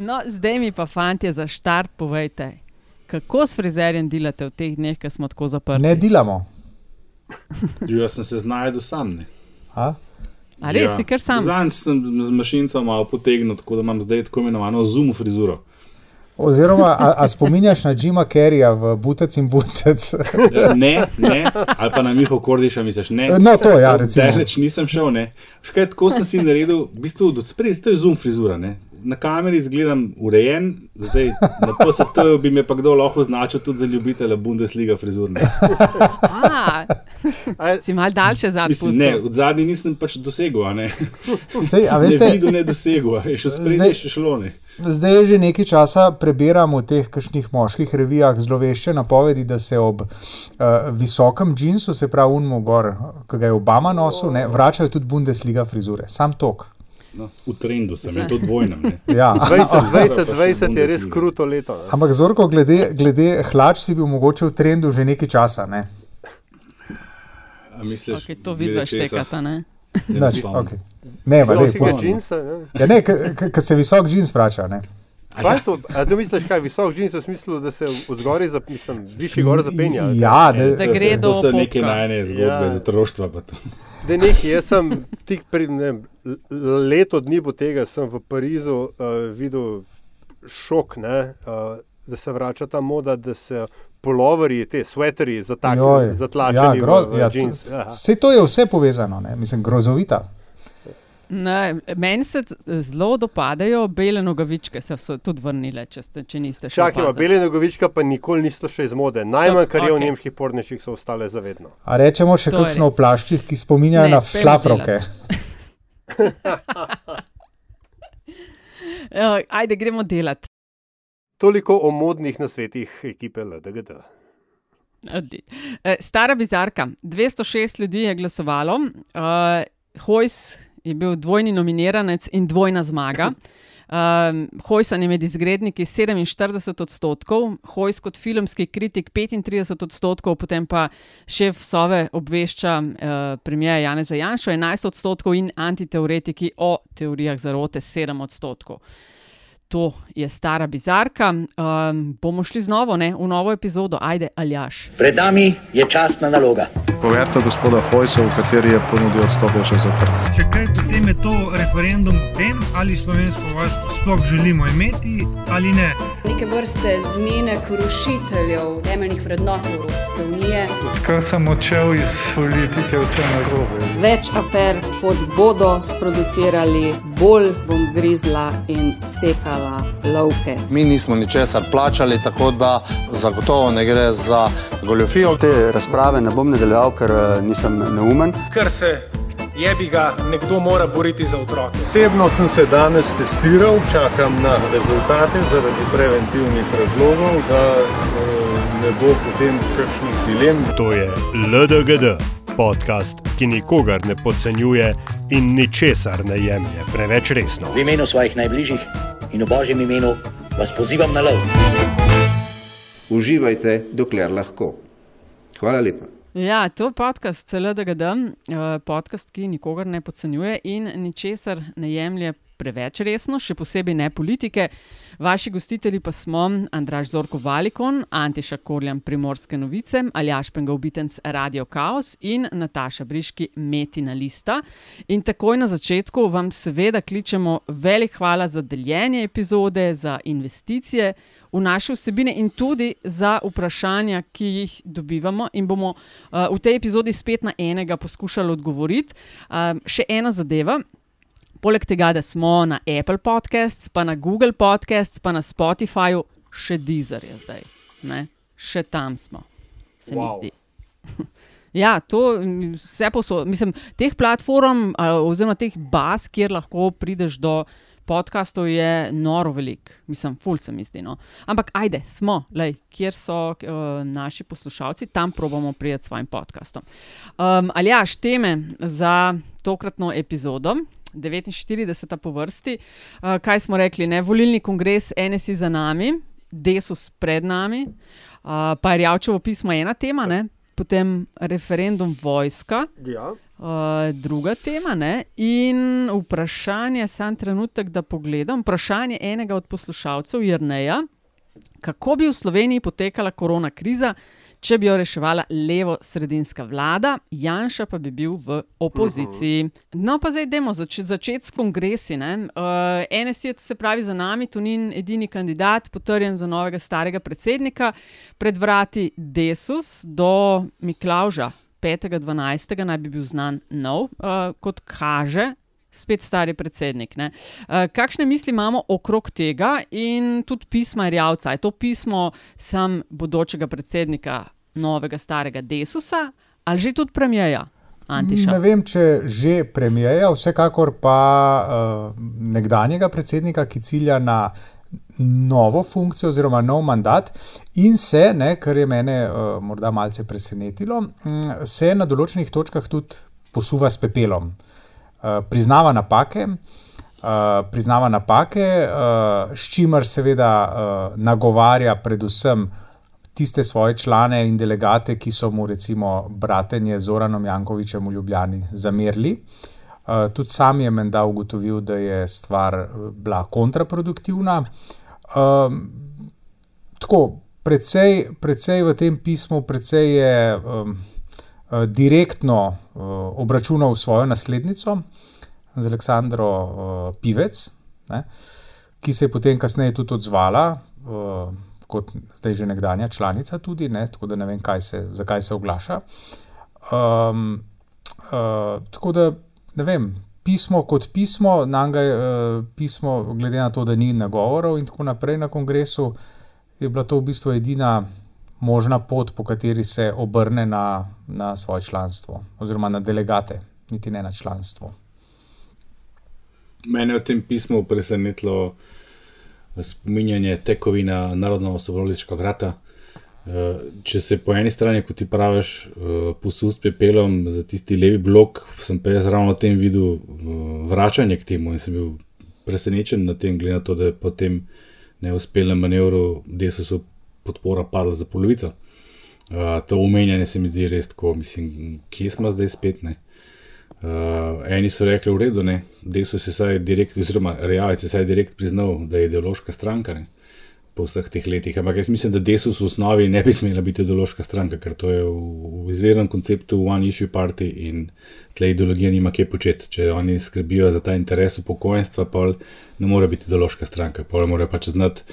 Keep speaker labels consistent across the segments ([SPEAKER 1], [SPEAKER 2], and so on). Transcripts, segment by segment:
[SPEAKER 1] No, zdaj mi pa, fanti, za štart povejte, kako s frizerjem delate v teh dneh, ko smo tako zaprti?
[SPEAKER 2] Ne delamo.
[SPEAKER 3] Jo, jaz sem se znašel sam. Ne.
[SPEAKER 2] A?
[SPEAKER 1] A res si kar sam?
[SPEAKER 3] Zanj sem z mašincem malo potegnil, tako da imam zdaj tako imenovano zoom frizuro.
[SPEAKER 2] Oziroma, a, a spominjaš na Jima Carreya v Butec in Butec?
[SPEAKER 3] Ne, ne, ali pa na Miho Kordiša, misliš, ne.
[SPEAKER 2] No, to ja, recimo.
[SPEAKER 3] Daleč nisem šel, ne. Škaj, tako sem si naredil, v bistvu od spredaj, to je zoom frizura, ne. Na kameri izgledam urejen, zdaj na PST bi me pa kdo lahko označil tudi za ljubitelja Bundesliga frizurne.
[SPEAKER 1] A, si mal daljše zadnje.
[SPEAKER 3] Mislim, ne, od zadnji nisem pač dosegel, a ne.
[SPEAKER 2] Sej, a veste,
[SPEAKER 3] ne videl, ne dosegel, še spredaj še šlo, ne.
[SPEAKER 2] Zdaj že nekaj časa prebiram v teh kakšnih moških revijah zlovešče napovedi, da se ob uh, visokem džinsu, se pravi unmo gor, ki ga je Obama nosil, ne, vračajo tudi Bundesliga frizure. Sam tok.
[SPEAKER 3] No, v trendu sem, je to dvojnem.
[SPEAKER 2] Ja.
[SPEAKER 4] 2020 je res kruto leto. Ne?
[SPEAKER 2] Ampak zorko, glede, glede hlač si bil mogoče v trendu že nekaj časa. Ne?
[SPEAKER 3] A misliš,
[SPEAKER 1] okay, to vidiš štekata, ne?
[SPEAKER 2] Nač, okay. Ne, pa ne,
[SPEAKER 4] džinsa,
[SPEAKER 2] ja, ne, ker se visok džins vrača. Ne?
[SPEAKER 4] Kaj to, a ti misliš, kaj visok džins v smislu, da se od zgoraj, mislim, višji gor zapenja?
[SPEAKER 2] Ja,
[SPEAKER 1] da, da gre do.
[SPEAKER 3] To so neke najne zgodbe ja. za otroštva.
[SPEAKER 4] Da nekaj, jaz sem tik pred ne, leto dni po tega sem v Parizu uh, videl šok, ne, uh, da se vrača ta moda, da se poloveri, te sveteri zatlačeni ja, ja.
[SPEAKER 2] Vse to je vse povezano, ne, mislim, grozovita.
[SPEAKER 1] Ne, meni se zelo dopadajo bele nogavičke, se so tudi vrnile, če, ste, če niste še videli.
[SPEAKER 4] Čakaj, bele nogavičke pa nikoli niso še iz mode. Najmanj, kar je okay. v nemških porniših, so ostale zavedno.
[SPEAKER 2] A rečemo še kakšno v plaščih, ki spominjajo na šlafroke.
[SPEAKER 1] Ajde, gremo delati.
[SPEAKER 4] Toliko o modnih nasvetih ekipe LDGD.
[SPEAKER 1] Stara bizarka. 206 ljudi je glasovalo. Uh, Hojs je bil dvojni nominiranec in dvojna zmaga. Um, Hojsan je med izgredniki 47 odstotkov, Hojs kot filmski kritik 35 odstotkov, potem pa šef Sove obvešča uh, premijer Janeza Janša 11 odstotkov in antiteoretiki o teorijah zarote 7 odstotkov. To je stara bizarka. Um, bomo šli znova v novo epizodo, ajde, aljaš.
[SPEAKER 5] Pred nami je časna naloga.
[SPEAKER 6] Poverite gospoda Hojsa, v kateri je ponudil odstop še zaprt.
[SPEAKER 7] Če kaj, potem je to referendum o tem, ali slovensko vojsko sploh želimo imeti ali ne.
[SPEAKER 8] Neke vrste zmenek rušiteljev temeljnih vrednot Evropske unije.
[SPEAKER 9] Odkar sem odšel iz politike, vse na robu.
[SPEAKER 8] Več afer, kot bodo sproducirali, bolj bom grizla in sekala. Lovke.
[SPEAKER 10] Mi nismo ničesar plačali, tako da zagotovo ne gre za goljofijo.
[SPEAKER 11] Te razprave ne bom nadaljeval, ker nisem neumen.
[SPEAKER 12] Ker se je bi ga nekdo mora boriti za otroke.
[SPEAKER 13] Osebno sem se danes testiral, čakam na rezultate zaradi preventivnih razlogov, da ne bo potem kakšnih dilem.
[SPEAKER 14] To je LDGD podcast, ki nikogar ne podcenjuje in ničesar ne jemlje preveč resno.
[SPEAKER 5] V imenu svojih najbližjih in v božjem imenu vas pozivam na lov.
[SPEAKER 15] Uživajte, dokler lahko. Hvala lepa.
[SPEAKER 1] Ja, to je podcast CLDGD, podcast, ki nikogar ne podcenjuje in ničesar ne jemlje preveč resno, še posebej ne politike. Vaši gostitelji pa smo Andraš Zorko Valikon, Antiša Korjan Primorske novice, Aljaš Pengovitenc Radio Chaos in Nataša Briški Metina Lista. In takoj na začetku vam seveda kličemo velik hvala za deljenje epizode, za investicije v naše vsebine in tudi za vprašanja, ki jih dobivamo in bomo uh, v tej epizodi spet na enega poskušali odgovoriti. Uh, še ena zadeva. Poleg tega, da smo na Apple Podcasts, pa na Google Podcasts, pa na Spotifyju, še Deezer je zdaj, ne? še tam smo, se wow. mi zdi. ja, to vse posod. Mislim, teh platform, oziroma teh baz, kjer lahko prideš do podkastov, je noro velik, mislim, ful se mi zdi. No. Ampak, ajde, smo, lej, kjer so uh, naši poslušalci, tam probamo priti s svojim podkastom. Um, ali ja, šteme za tokratno epizodo. 49. po vrsti. Uh, kaj smo rekli? Ne? Volilni kongres NSI za nami, Desus pred nami, uh, pa je Javčevo pismo ena tema, ne? potem referendum vojska.
[SPEAKER 4] Ja.
[SPEAKER 1] Uh, druga tema ne? in vprašanje, sam trenutek, da pogledam. Vprašanje enega od poslušalcev, Jrneja, kako bi v Sloveniji potekala korona kriza, če bi jo reševala levo-sredinska vlada, Janša pa bi bil v opoziciji. No, pa zdaj idemo zač začeti s kongresi. Uh, NSI se pravi za nami, tu ni edini kandidat, potrjen za novega starega predsednika, pred vrati Desus do Miklauža. 5.12. naj bi bil znan nov, uh, kot kaže, spet stari predsednik. Uh, kakšne misli imamo okrog tega in tudi pisma Rjavca? Je to pismo sam bodočega predsednika novega starega Desusa ali že tudi premijeja? Antiša.
[SPEAKER 2] Ne vem, če že premijeja, vsekakor pa uh, nekdanjega predsednika, ki cilja na novo funkcijo oziroma nov mandat in se, ne, kar je mene uh, morda malce presenetilo, um, se na določenih točkah tudi posuva s pepelom. Uh, priznava napake, uh, priznava napake, uh, s čimer seveda uh, nagovarja predvsem tiste svoje člane in delegate, ki so mu recimo bratenje z Oranom Jankovičem v Ljubljani zamerili. Uh, tudi sam je menda ugotovil, da je stvar bila kontraproduktivna. Um, tako, precej v tem pismu, precej je um, direktno uh, obračunal svojo naslednico, z Aleksandro uh, Pivec, ne, ki se je potem kasneje tudi odzvala, kot zdaj že nekdanja članica, tudi, ne, tako da ne vem, se, zakaj se oglaša. Um, uh, tako da ne vem, pismo kot pismo, nanga uh, pismo, glede na to, da ni nagovorov in tako naprej na kongresu, je bila to v bistvu edina možna pot, po kateri se obrne na, na svoje članstvo, oziroma na delegate, niti ne na članstvo.
[SPEAKER 3] Mene je v tem pismu presenetilo spominjanje tekovina Narodno-osvobodilnega vrata. Eh, če se po eni strani, kot ti praviš, eh, posus pepelom za tisti levi blok, sem pa jaz ravno na tem videl eh, vračanje k temu in sem bil presenečen na tem, glede na to, da je po tem neuspelem manevru desusu podpora padla za polovico. Uh, to umenjanje se mi zdi res tako, mislim, kje smo zdaj spet. Uh, eni so rekli, v redu, ne, desus je saj direkt, oziroma realec je saj direkt priznal, da je ideološka stranka. Ne po vseh teh letih. Ampak jaz mislim, da Desus v osnovi ne bi smela biti ideološka stranka, ker to je v, v izvirnem konceptu One Issue Party in tle ideologija nima kje početi. Če oni skrbijo za ta interes upokojenstva, pa ne more biti ideološka stranka, pa mora pač znati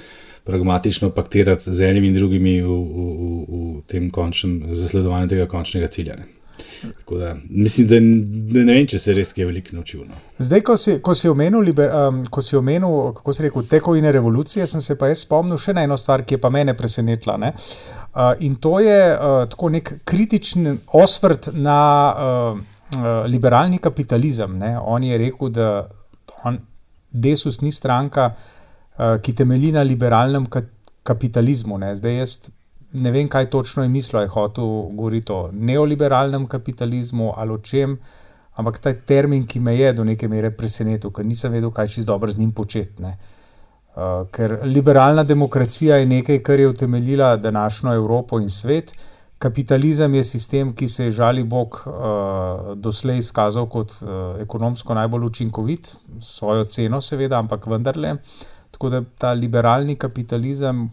[SPEAKER 3] pragmatično paktirati z enimi in drugimi v, v, v, v tem končnem zasledovanju tega končnega cilja. Ne. Da, mislim, da ne, ne vem, če se res kaj veliko naučil. No.
[SPEAKER 2] Zdaj, ko si, ko si omenil, liber, um, ko si omenil kako se reče, tekovine revolucije, sem se pa jaz spomnil še na eno stvar, ki je pa mene presenetila. Uh, in to je uh, tako nek kritičen osvrt na uh, uh, liberalni kapitalizem. Ne? On je rekel, da on, Desus ni stranka, uh, ki temelji na liberalnem ka kapitalizmu. Ne? Zdaj jaz ne vem, kaj točno je mislil, je hotel govoriti o neoliberalnem kapitalizmu ali o čem, ampak ta termin, ki me je do neke mere presenetil, ker nisem vedel, kaj čez dobro z njim početi. Uh, ker liberalna demokracija je nekaj, kar je utemeljila današnjo Evropo in svet. Kapitalizem je sistem, ki se je žali Bog uh, doslej izkazal kot uh, ekonomsko najbolj učinkovit, svojo ceno, seveda, ampak vendarle. Tako da ta liberalni kapitalizem,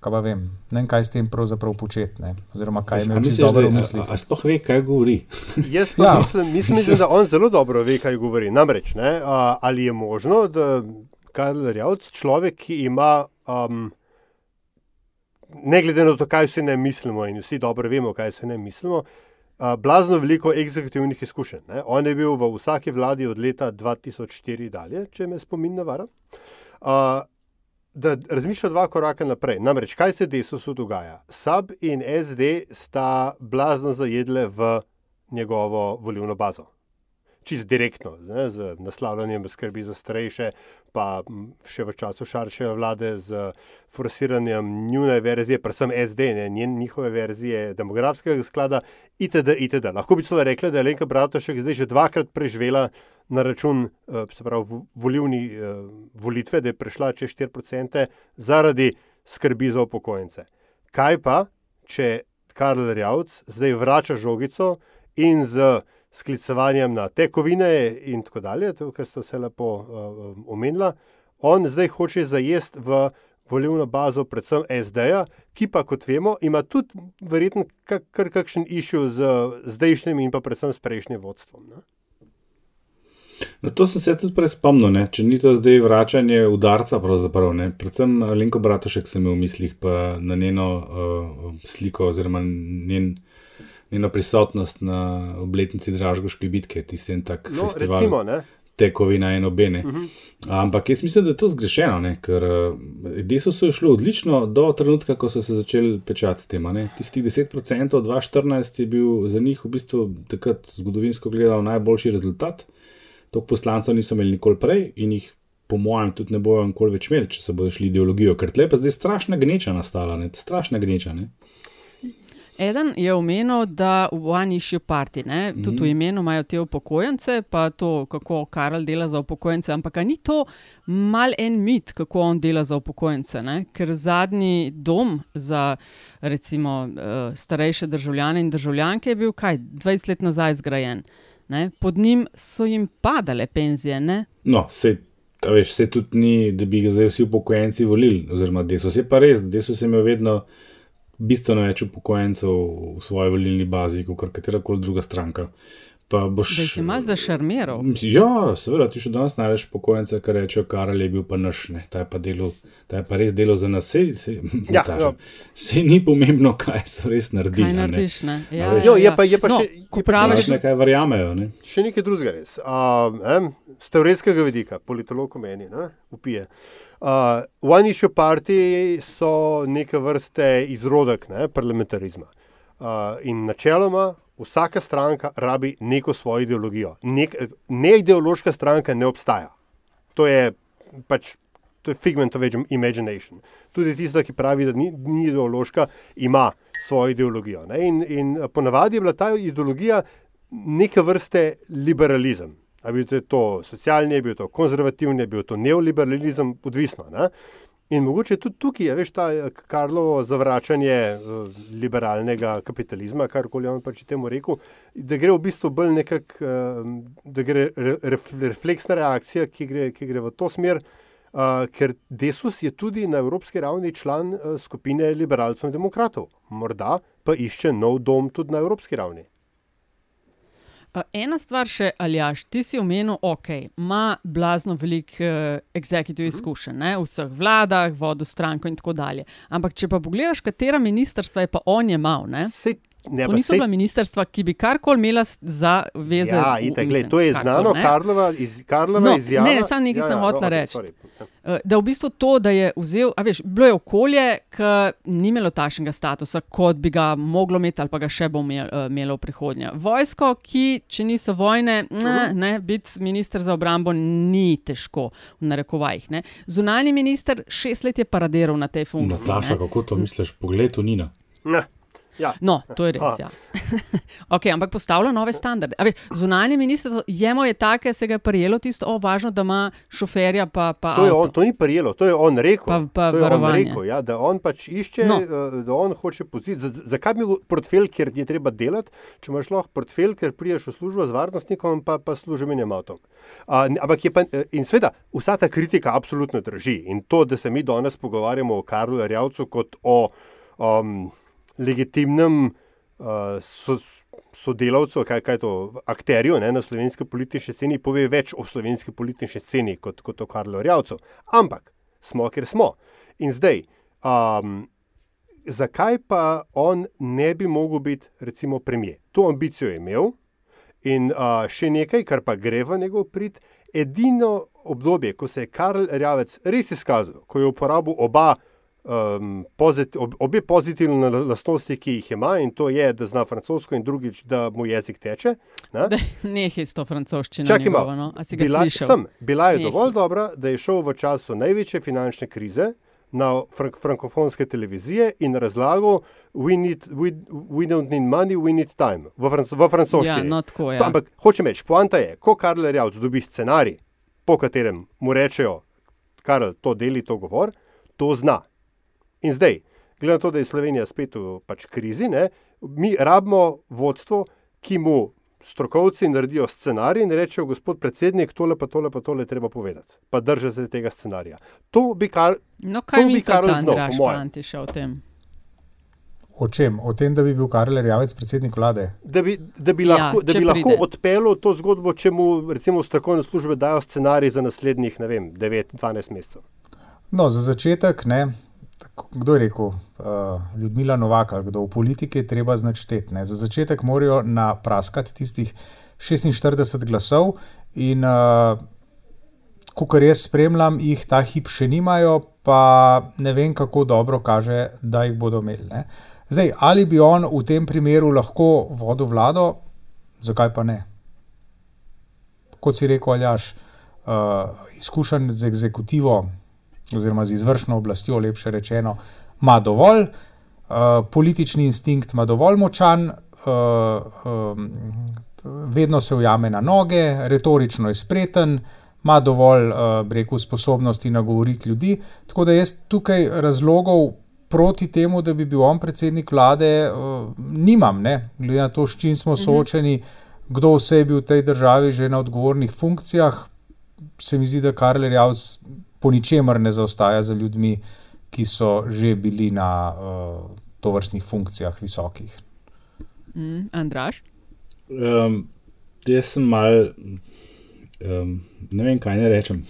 [SPEAKER 2] kaj pa vem, ne vem, kaj s tem pravzaprav početi. Oziroma, kaj ima čisto dobro v mislih.
[SPEAKER 3] A sploh ve, kaj govori.
[SPEAKER 4] Jaz ja. mislim, mislim, da on zelo dobro ve, kaj govori. Namreč, ne, a, ali je možno, da Karl Rjavc, človek, ki ima. Um, Ne glede na to, kaj se ne mislimo, in vsi dobro vemo, kaj se ne mislimo, uh, blazno veliko eksekutivnih izkušenj. Ne? On je bil v vsaki vladi od leta 2004 dalje, če me spomin navara. Uh, da razmišlja dva koraka naprej. Namreč, kaj se desusu dogaja? SAB in SD sta blazno zajedle v njegovo volilno bazo. Čist direktno, ne, z naslavljanjem skrbi za starejše, pa še v času Šarčeve vlade z forsiranjem njune verzije, predvsem SD, ne, njihove verzije demografskega sklada, itd. itd. Lahko bi celo rekla, da je Lenka Bratušek zdaj že dvakrat preživela na račun eh, pravi, volivni, eh, volitve, da je prišla čez 4% zaradi skrbi za upokojence. Kaj pa, če Karl Rjavc zdaj vrača žogico in z sklicevanjem na tekovine in tako dalje, to, kar ste vse lepo uh, omenila. On zdaj hoče zajesti v volilno bazo, predvsem SD-ja, ki pa, kot vemo, ima tudi verjetno kar, kakšen išil z zdajšnjim in pa predvsem s prejšnjim vodstvom. Ne?
[SPEAKER 3] Na to sem se tudi prej spomnil, ne? če ni to zdaj vračanje udarca, pravzaprav. Ne? Predvsem Lenko Bratošek sem imel v mislih na njeno uh, sliko oziroma njen, njeno prisotnost na obletnici Dražgoške bitke, tisti en tak
[SPEAKER 4] No,
[SPEAKER 3] festival.
[SPEAKER 4] recimo, ne.
[SPEAKER 3] Tekovina in obene.
[SPEAKER 4] Mhm.
[SPEAKER 3] Ampak jaz mislim, da je to zgrešeno, ne? ker deso so šlo odlično do trenutka, ko so se začeli pečati s tem. Tistih 10% 2014 je bil za njih v bistvu takrat zgodovinsko gledano najboljši rezultat. Toliko poslancev niso imeli nikoli prej in jih, po mojem, tudi ne bojo nikoli več imeli, če se bodo šli ideologijo. Ker tle pa zdaj strašna gneča nastala, ne? strašna gneča. Ne?
[SPEAKER 1] Eden je omenil, da v One Issue Party, ne,
[SPEAKER 3] Mhm.
[SPEAKER 1] tudi v imenu imajo te upokojence, pa to, kako Karel dela za upokojence. Ampak a ni to mal en mit, kako on dela za upokojence? Ne? Ker zadnji dom za recimo uh, starejše državljane in državljanke je bil kaj 20 let nazaj zgrajen. Ne? Pod njim so jim padale penzije. Ne?
[SPEAKER 3] No, se, veš, se tudi ni, da bi ga zdaj vsi upokojenci volili, oziroma desus je pa res, desus je imel vedno bistveno več upokojencev v svoji volilni bazi, kot katera koli druga stranka. Pa boš.
[SPEAKER 1] Da je malo zašarmiral.
[SPEAKER 3] Ja, seveda, ti še danes najdeš pokojence, ki rečejo, Karel je bil pa naš, ne, ta je pa, delo, ta je pa res delo za nas, sej, sej,
[SPEAKER 4] Ja, ja.
[SPEAKER 3] sej ni pomembno, kaj so res naredili.
[SPEAKER 1] Kaj narediš, ne?
[SPEAKER 3] A
[SPEAKER 1] Ja,
[SPEAKER 3] veš,
[SPEAKER 4] Jo, je pa, je pa
[SPEAKER 1] No,
[SPEAKER 4] še,
[SPEAKER 1] ko praviš-
[SPEAKER 3] Nekaj verjamejo. Ne?
[SPEAKER 4] še nekaj drugega res. Uh, Z teoretskega vidika, politolog meni, ne, upije. Uh, One issue party so neke vrste izrodek ne, parlamentarizma. Uh, in načeloma vsaka stranka rabi neko svojo ideologijo. Nek, neideološka stranka ne obstaja. To je pač to je figment of imagination. Tudi tista, ki pravi, da ni, ni ideološka, ima svojo ideologijo. Ne? In, in ponavadi je bila ta ideologija neke vrste liberalizem. A bil to, to socialni, je bil to konzervativni, je bil to neoliberalizem, odvisno. Ne? In mogoče tudi tukaj je veš, ta eh, Karlovo zavračanje uh, liberalnega kapitalizma, karkoli on pač temu rekel, da gre v bistvu bolj nekako, uh, da gre re, ref, refleksna reakcija, ki gre, ki gre v to smer, ker Desus je tudi na evropski ravni član skupine liberalcev in demokratov. Morda pa išče nov dom tudi na evropski ravni.
[SPEAKER 1] Ena stvar še, Aljaš, ti si omenil, ok, ima blazno veliko uh, executive
[SPEAKER 4] Mhm.
[SPEAKER 1] izkušenj ne, v vseh vladah, vodil stranko in tako dalje. Ampak, če pa pogledaš, katera ministrstva je pa on imel, ne?
[SPEAKER 4] Sej, ne,
[SPEAKER 1] to niso
[SPEAKER 4] sej-
[SPEAKER 1] bila ministrstva, ki bi karkoli imela za veze.
[SPEAKER 4] Ja,
[SPEAKER 1] v-
[SPEAKER 4] itak,
[SPEAKER 1] mislim,
[SPEAKER 4] gled, to je
[SPEAKER 1] karkoli,
[SPEAKER 4] znano,
[SPEAKER 1] ne.
[SPEAKER 4] Karlova, iz, Karlova
[SPEAKER 1] No,
[SPEAKER 4] izjava.
[SPEAKER 1] ne, ne, samo nekaj
[SPEAKER 4] ja,
[SPEAKER 1] sem
[SPEAKER 4] ja,
[SPEAKER 1] hotela
[SPEAKER 4] no,
[SPEAKER 1] reči.
[SPEAKER 4] sorry.
[SPEAKER 1] Uh, Da v bistvu to, da je vzel, a veš, bilo je okolje, ki ni imelo takšnega statusa, kot bi ga moglo imeti, ali pa ga še bo imel- eh, imelo v prihodnje. Vojsko, ki, če niso vojne, ne,
[SPEAKER 4] Mhm.
[SPEAKER 1] ne, biti minister za obrambo ni težko, v narekovajih. Ne. Zunani minister šest let je paradiral na tej funkciji.
[SPEAKER 3] Nataša,
[SPEAKER 1] ne.
[SPEAKER 3] kako to misliš? Poglej, to Nina.
[SPEAKER 4] Ne. Ja.
[SPEAKER 1] No, to je res. Ja. okay, ampak postavlja nove standarde. A Veš, zunanje ministrstvo jemo je take, se ga je prijelo tisto, o, važno, da ima šoferja. Pa, pa
[SPEAKER 4] To, on, to ni prijelo, to je on rekel.
[SPEAKER 1] Pa- pa
[SPEAKER 4] to je on
[SPEAKER 1] varovanje.
[SPEAKER 4] rekel ja, da on pač išče,
[SPEAKER 1] No.
[SPEAKER 4] no. da on hoče poziti. Zakaj bi bil portfelj, ker je treba delati, če imaš lahko portfelj, ker priješ v službo z varnostnikom, pa, pa služi menjem avtom. Uh, ampak je pa, eh, in sveda, vsa ta kritika absolutno drži. In to, da se mi danes pogovarjamo o Karlu Rjavcu kot o um, legitimnem uh, so, sodelavcu, kaj, kaj to, akterju ne, na slovenski politični sceni, pove več o slovenski politični sceni kot, kot o Karlu Rjavcu. Ampak smo, ker smo. In zdaj, um, zakaj pa on ne bi mogel biti, recimo, premijer? To ambicijo je imel in uh, še nekaj, kar pa gre v njegov prid. Edino obdobje, ko se je Karl Rjavec res izkazal, ko je uporabil oba um, pozit, ob, obe pozitivne lastnosti, ki jih ima, in to je, da zna francosko, in drugič, da mu jezik teče. Ne?
[SPEAKER 1] Nehaj s to francoščino.
[SPEAKER 4] Čakaj malo.
[SPEAKER 1] no.
[SPEAKER 4] Bila,
[SPEAKER 1] slišal?
[SPEAKER 4] sem, bila je
[SPEAKER 1] Nehaj.
[SPEAKER 4] dovolj dobra, da je šel v času največje finančne krize na frank frankofonske televizije in razlagal, we, need, we, we don't need money, we need time, v, franc v francoščini.
[SPEAKER 1] Ja, no, tako je.
[SPEAKER 4] Pa, ampak hočem reči, poanta je, ko Karl Rjavc dobi scenarij, po katerem mu rečejo, Karl, to deli, to govor, to zna. In zdaj, glede na to, da je Slovenija spet v pač krizi, ne, mi rabimo vodstvo, ki mu strokovci naredijo scenarij in rečejo, gospod predsednik, tole pa tole pa tole je treba povedati. Pa držite se tega scenarija. To bi kar.
[SPEAKER 1] No, kaj
[SPEAKER 4] bi
[SPEAKER 1] ta
[SPEAKER 4] znal, po mojem.
[SPEAKER 1] O tem?
[SPEAKER 2] O čem? O tem, da bi bil Karel Rjavec predsednik vlade.
[SPEAKER 4] Da bi, da bi
[SPEAKER 1] Ja,
[SPEAKER 4] lahko, da bi lahko
[SPEAKER 1] pride.
[SPEAKER 4] odpeljal to zgodbo, če mu recimo strokovne službe dajo scenarij za naslednjih, ne vem, 9-12 mesecev.
[SPEAKER 2] No, za začetek, ne, tako, kdo je rekel, uh, Ljudmila Novak, ali kdo v politiki je treba značtet. Ne. Za začetek morajo napraskati tistih 46 glasov in uh, kar jaz spremljam, jih ta hip še nimajo, pa ne vem, kako dobro kaže, da jih bodo imeli. Ne. Zdaj, ali bi on v tem primeru lahko vodil vlado, zakaj pa ne? Kot si rekel, Aljaš, uh, izkušen z ekzekutivo, oziroma z izvršno oblastjo, lepše rečeno, ima dovolj, uh, politični instinkt ima dovolj močan, uh, um, vedno se ujame na noge, retorično je spreten, ima dovolj, uh, rekel, sposobnosti nagovoriti ljudi. Tako da jaz tukaj razlogov proti temu, da bi bil on predsednik vlade, uh, nimam, ne? glede na to, s čim smo soočeni, kdo vse je bil v tej državi že na odgovornih funkcijah. Se mi zdi, da Karel Javc po ničemer ne zaostaja za ljudmi, ki so že bili na uh, tovrstnih funkcijah visokih.
[SPEAKER 1] Mm, Andraš?
[SPEAKER 3] Um, jaz sem mal, um, ne vem, kaj ne rečem.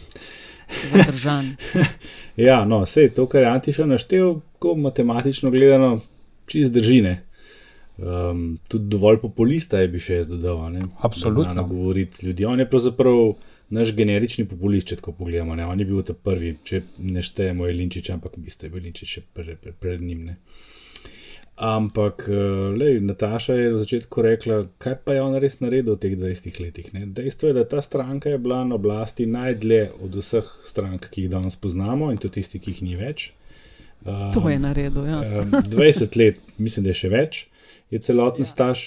[SPEAKER 1] Zadržan.
[SPEAKER 3] ja, no, vse to, kar je Antiša naštel, ko matematično gledano, čist držine. Um, tudi dovolj populista je bi še jaz dodal. Ne?
[SPEAKER 2] Absolutno.
[SPEAKER 3] Znano govoriti ljudi. On je pravzaprav naš generični populist, če tako pogledamo. Ne? On je bil ta prvi, če ne štejemo Jelinčiča, ampak vi ste bili še pred, pred, pred njim. Ne? Ampak, lej, Nataša je v začetku rekla, kaj pa je on res naredil v teh 20 letih. Ne? Dejstvo je, da ta stranka je bila na oblasti najdlje od vseh strank, ki jih danes poznamo, in to tisti, ki jih ni več. Um,
[SPEAKER 1] To je naredil. Ja.
[SPEAKER 3] um, 20 let, mislim, da je še več, je celoten ja. staž.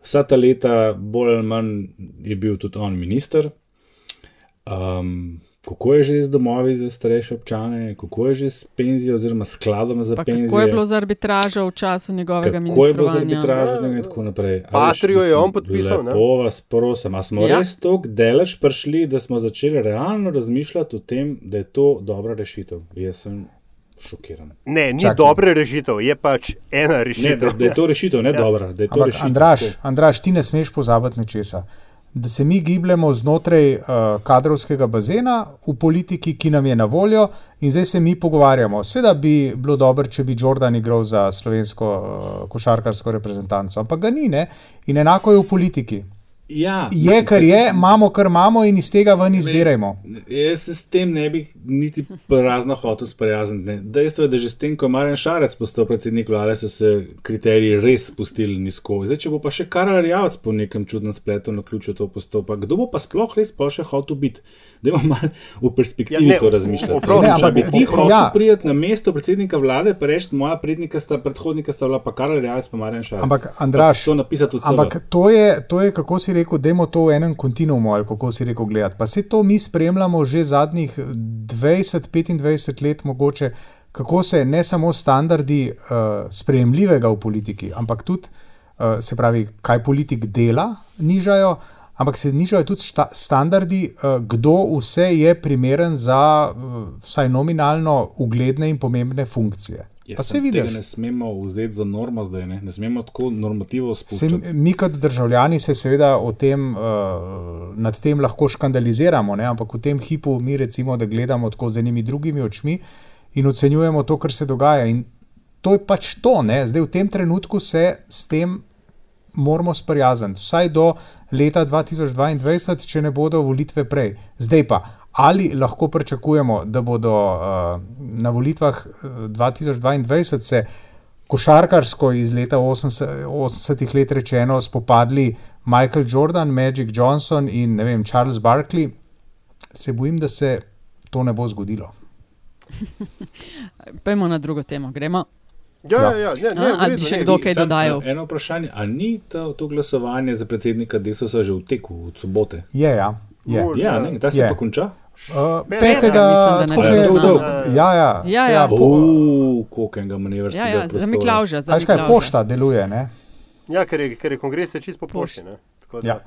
[SPEAKER 3] Vsa ta leta, bolj ali manj, je bil tudi on minister. Um, kako je že z domovi za starejše občane, kako je že s penzijo, oziroma skladom za
[SPEAKER 1] Pa
[SPEAKER 3] penzijo?
[SPEAKER 1] kako je bilo z arbitražo v času njegovega
[SPEAKER 3] Kako je bilo z arbitražo in tako naprej? A
[SPEAKER 4] Patrijo je on podpisal, ne?
[SPEAKER 3] Lepo vas prosim, a smo
[SPEAKER 1] Ja.
[SPEAKER 3] res tako delež prišli, da smo začeli realno razmišljati o tem, da je to dobra rešitev. Jaz sem šokiran.
[SPEAKER 4] Ne, ni
[SPEAKER 2] Čakaj.
[SPEAKER 4] dobre rešitev, je pač ena
[SPEAKER 3] Ne,
[SPEAKER 4] rešitev.
[SPEAKER 3] da, da je to rešitev, ne
[SPEAKER 4] Ja.
[SPEAKER 3] dobra. Da je to
[SPEAKER 2] Ampak,
[SPEAKER 3] rešitev.
[SPEAKER 2] Andraš,
[SPEAKER 3] tako.
[SPEAKER 2] Andraš, ti ne smeš pozabiti nečesa. Da se mi gibljemo znotraj uh, kadrovskega bazena v politiki, ki nam je na voljo, in zdaj se mi pogovarjamo. Seveda bi bilo dobro, če bi Jordan igral za slovensko uh, košarkarsko reprezentanco, ampak ga ni, ne? in enako je v politiki.
[SPEAKER 3] Ja,
[SPEAKER 2] Je, kar je, imamo, kar imamo, in iz tega ven izbirajmo.
[SPEAKER 3] Jaz se s tem ne bi niti prazno hotel sprijazniti. Dejstvo je, da že s tem, ko je Marjan Šarec postal predsednik vlade, so se kriteriji res spustili nizko. Zdaj, če bo pa še Karel Javec po nekem čudnem spletu na ključu to postal, pa kdo bo pa sploh res pa še hotel biti? Da imamo malo v perspektivi
[SPEAKER 4] Ja, ne,
[SPEAKER 3] ja, to razmišljati.
[SPEAKER 4] oprosti,
[SPEAKER 3] Če bi ti hotel
[SPEAKER 2] ja.
[SPEAKER 3] ja. priti na mesto predsednika vlade, pa reči, moja sta, predhodnika sta bila pa Karel Javec, pa Marjan Šarec.
[SPEAKER 2] Ampak,
[SPEAKER 3] Pa
[SPEAKER 2] Andraš,
[SPEAKER 3] to napisati v
[SPEAKER 2] ampak to je, to je, kako si rekel, da je to v enem kontinuumu, ali kako si rekel, gledati. Pa se to mi spremljamo že zadnjih 20-25 let, mogoče, kako se ne samo standardi uh, sprejemljivega v politiki, ampak tudi, uh, se pravi, kaj politik dela, nižajo. Ampak se nižajo tudi šta, standardi, uh, kdo vse je primeren za uh, vsaj nominalno ugledne in pomembne funkcije.
[SPEAKER 3] Ja,
[SPEAKER 2] pa se
[SPEAKER 3] tega Ne smemo vzeti za normo zdaj, ne, ne smemo tako normativo
[SPEAKER 2] Se,
[SPEAKER 3] spuščati.
[SPEAKER 2] mi kot državljani se seveda o tem, uh, nad tem lahko škandaliziramo, ne? ampak v tem hipu mi recimo, da gledamo tako z enimi drugimi očmi in ocenjujemo to, kar se dogaja. In to je pač to, ne? zdaj v tem trenutku se s tem moramo sprijazniti, vsaj do leta 2022, če ne bodo volitve prej. Zdaj pa, ali lahko pričakujemo, da bodo uh, na volitvah uh, 2022 se košarkarsko iz leta 80, 80 let rečeno spopadli Michael Jordan, Magic Johnson in ne vem, Charles Barkley, se bojim, da se to ne bo zgodilo.
[SPEAKER 1] Pejmo na drugo temo, gremo.
[SPEAKER 4] Ja, ja, ja, ne, ne,
[SPEAKER 1] A, ali bi še kdo kaj dodajal?
[SPEAKER 3] Eno vprašanje, ali ni to, to glasovanje za predsednika Desosa že v teku od sobote?
[SPEAKER 2] Je, ja. Je.
[SPEAKER 4] Možno.
[SPEAKER 3] Ja, ne, ta se
[SPEAKER 2] Je.
[SPEAKER 3] pa konča.
[SPEAKER 2] Uh,
[SPEAKER 4] Ne,
[SPEAKER 2] petega,
[SPEAKER 1] da
[SPEAKER 2] tako je,
[SPEAKER 3] znano.
[SPEAKER 2] ja, ja,
[SPEAKER 1] Ja, ja.
[SPEAKER 2] po-
[SPEAKER 3] koliko enega
[SPEAKER 1] Ja,
[SPEAKER 3] manevrskega
[SPEAKER 1] ja, za Miklauža.
[SPEAKER 2] a veš kaj, pošta deluje, ne?
[SPEAKER 4] Ja, ker je, ker je kongres je čisto po pošti. ne. Tako da-
[SPEAKER 2] Ja.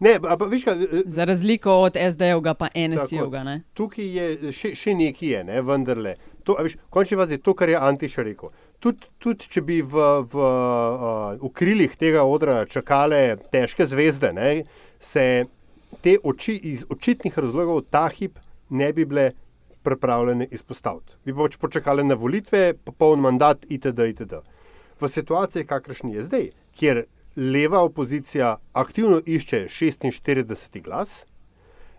[SPEAKER 4] Ne, a pa, viš, kaj, eh,
[SPEAKER 1] Za razliko od SD-jevga, pa NSI-jevga. ne.
[SPEAKER 4] Tukaj je še, še nekaj, je, ne, vendarle. To, a veš, končni fazi je to, kar je Antiš rekel. Tudi tud, če bi v, v, uh, v krilih tega odra čakale težke zvezde, ne, se te oči iz očitnih razlogov ta hip ne bi bile pripravljene izpostaviti. Bi pač počakale na volitve, popoln mandat itd. itd. V situaciji, kakršni je zdaj, kjer leva opozicija aktivno išče 46 glas,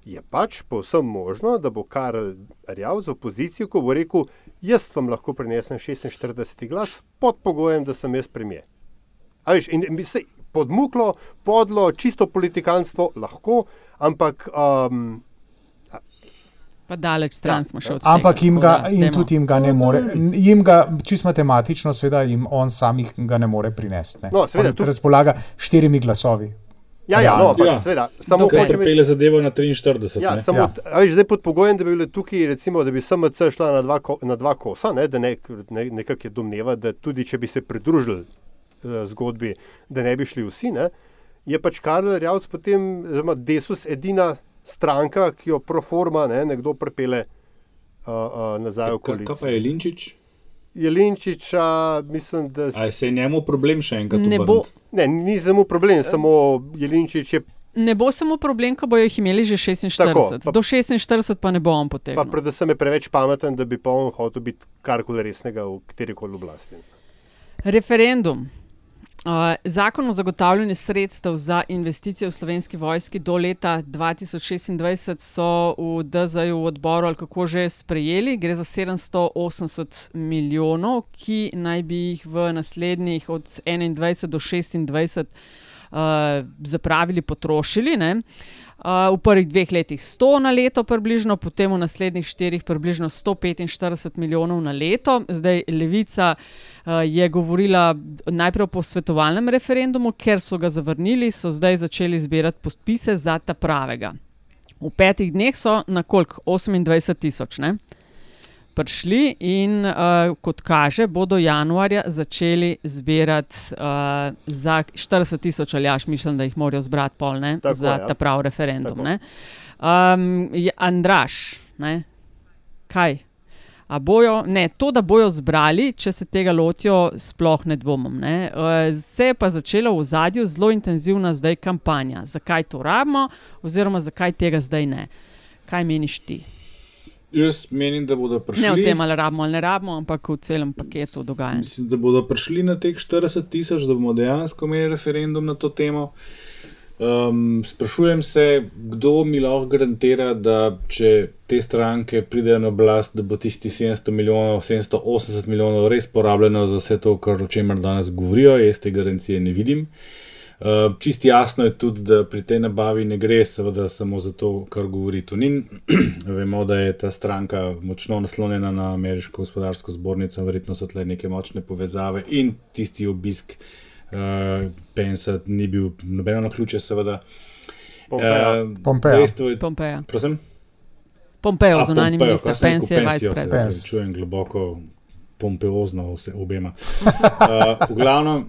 [SPEAKER 4] je pač povsem možno, da bo Karel Rjav z opozicijo, ko bo rekel, jaz vam lahko prinesem 46 glas, pod pogojem, da sem jaz premijer. A veš, in in se, podmuklo, podlo, čisto politikanstvo lahko, ampak um,
[SPEAKER 1] Pa daleč stran smo še od
[SPEAKER 2] Ampak
[SPEAKER 1] tega.
[SPEAKER 2] jim
[SPEAKER 1] tako
[SPEAKER 2] ga,
[SPEAKER 1] da
[SPEAKER 2] in
[SPEAKER 1] dajmo.
[SPEAKER 2] tudi jim ga ne more, jim ga, čisto matematično, seveda, jim on samih ga ne more prinesti. Ne.
[SPEAKER 4] No, seveda, tu-
[SPEAKER 2] razpolaga štirimi glasovi.
[SPEAKER 4] Ja, ja, no, ampak ja. seveda, samo
[SPEAKER 3] Dokler
[SPEAKER 4] hočem
[SPEAKER 3] pripelje zadevo na 43.
[SPEAKER 4] Ja,
[SPEAKER 3] ne.
[SPEAKER 4] samo, ja. A, veš, zdaj pod pogojem, da bi bile tukaj, recimo, da bi SMC šla na dva, ko, na dva kosa, ne, da ne, ne, nekako je domneva, da tudi če bi se pridružili zgodbi, da ne bi šli vsi, ne, je pač Karel Rjavc potem, oziroma Desus, edina stranka, ki jo pro forma ne, nekdo prepele uh, uh, nazaj v
[SPEAKER 3] Kaj kaj pa je Linčič?
[SPEAKER 4] Jelinčiča, mislim, da
[SPEAKER 3] Ali se je njemu problem še enkrat
[SPEAKER 1] Ne bo-?
[SPEAKER 4] Ne, ni samo problem, samo Jelinčič je
[SPEAKER 1] Ne bo samo problem, ko bojo jih imeli že 46.
[SPEAKER 4] Tako, pa-
[SPEAKER 1] Do 46 pa ne bo on
[SPEAKER 4] Pa
[SPEAKER 1] potegnil.
[SPEAKER 4] predvsem je preveč pameten, da bi pa on hotel biti karkoli resnega v kateri koli oblasti.
[SPEAKER 1] Referendum. Uh, zakon o zagotavljanju sredstev za investicije v slovenski vojski do leta 2026 so v DZJ v odboru ali kako že sprejeli. Gre za 780 milijonov, ki naj bi jih v naslednjih od 21 do 26 uh, zapravili, potrošili. Ne? Uh, v prvih dveh letih 100 na leto, približno, potem v naslednjih štirih približno 145 milijonov na leto. Zdaj Levica uh, je govorila najprej o posvetovalnem referendumu, ker so ga zavrnili, so zdaj začeli zbirati podpise za ta pravega. V petih dneh so na koliko? 28 tisoč. ne? Prišli in uh, kot kaže, bodo januarja začeli zbirati uh, za 40 tisoč ali až, mislim, da jih morajo zbrati pol ne,
[SPEAKER 4] Tako,
[SPEAKER 1] za
[SPEAKER 4] ja.
[SPEAKER 1] ta prav referendum.
[SPEAKER 4] Tako.
[SPEAKER 1] ne. Um, Andraš, ne? kaj? A bojo, ne, to, da bojo zbrali, če se tega lotijo, sploh ne dvomim. Ne. Uh, se je pa začela v zadju zelo intenzivna zdaj kampanja. Zakaj to rabimo, oziroma zakaj tega zdaj ne? Kaj meniš ti?
[SPEAKER 3] Jaz menim, da bodo prišli.
[SPEAKER 1] Ne o tem, ali rabimo ali ne rabimo, ampak v celem paketu dogajanj.
[SPEAKER 3] Mislim, da bodo prišli na teh 40 tisoč, da bomo dejansko imeli referendum na to temo. Um, sprašujem se, kdo mi lahko garantira, da če te stranke pridejo na oblast, da bo tisti 700 milijonov, 780 milijonov res porabljeno za vse to, kar, o čemer danes govorijo. Jaz te garancije ne vidim. Uh, čist jasno je tudi, da pri tej nabavi ne gre seveda samo za to, kar govori Tunin. Vemo, da je ta stranka močno naslonjena na ameriško gospodarsko zbornico, verjetno so tle neke močne povezave in tisti obisk uh, Pensa ni bil nobeno na ključe, seveda.
[SPEAKER 4] Pompeja.
[SPEAKER 3] Eh,
[SPEAKER 2] Pompeja.
[SPEAKER 3] je-
[SPEAKER 1] Pompeja.
[SPEAKER 3] Prosim?
[SPEAKER 1] Pompeo,
[SPEAKER 3] A,
[SPEAKER 1] zunanji minister? Pence je vice
[SPEAKER 2] Pence.
[SPEAKER 3] Čujem globoko pompeozno vse obema. Uh, v glavnem,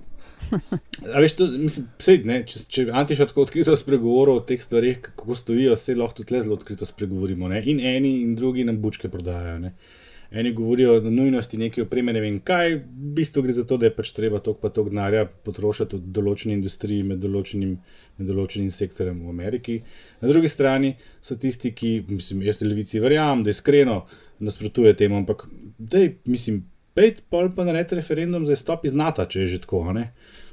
[SPEAKER 3] a veš, to, mislim, sej, ne, če, če Antiš tako odkrito spregovoril o teh stvarih, kako stojijo, se lahko tudi zelo odkrito spregovorimo. Ne? In eni in drugi nam bučke prodajajo. Ne? Eni govorijo o nujnosti neke opreme, ne vem kaj, v bistvu gre za to, da je pač treba toliko pa toliko denarja potrošiti v določeni industriji, med določenim, med določenim sektorjem v Ameriki. Na drugi strani so tisti, ki, mislim, jaz levici verjamem, da iskreno nasprotuje temu, ampak dej, mislim, pejt pol pa narediti referendum za izstop iz NATO, če je že tako. Ne?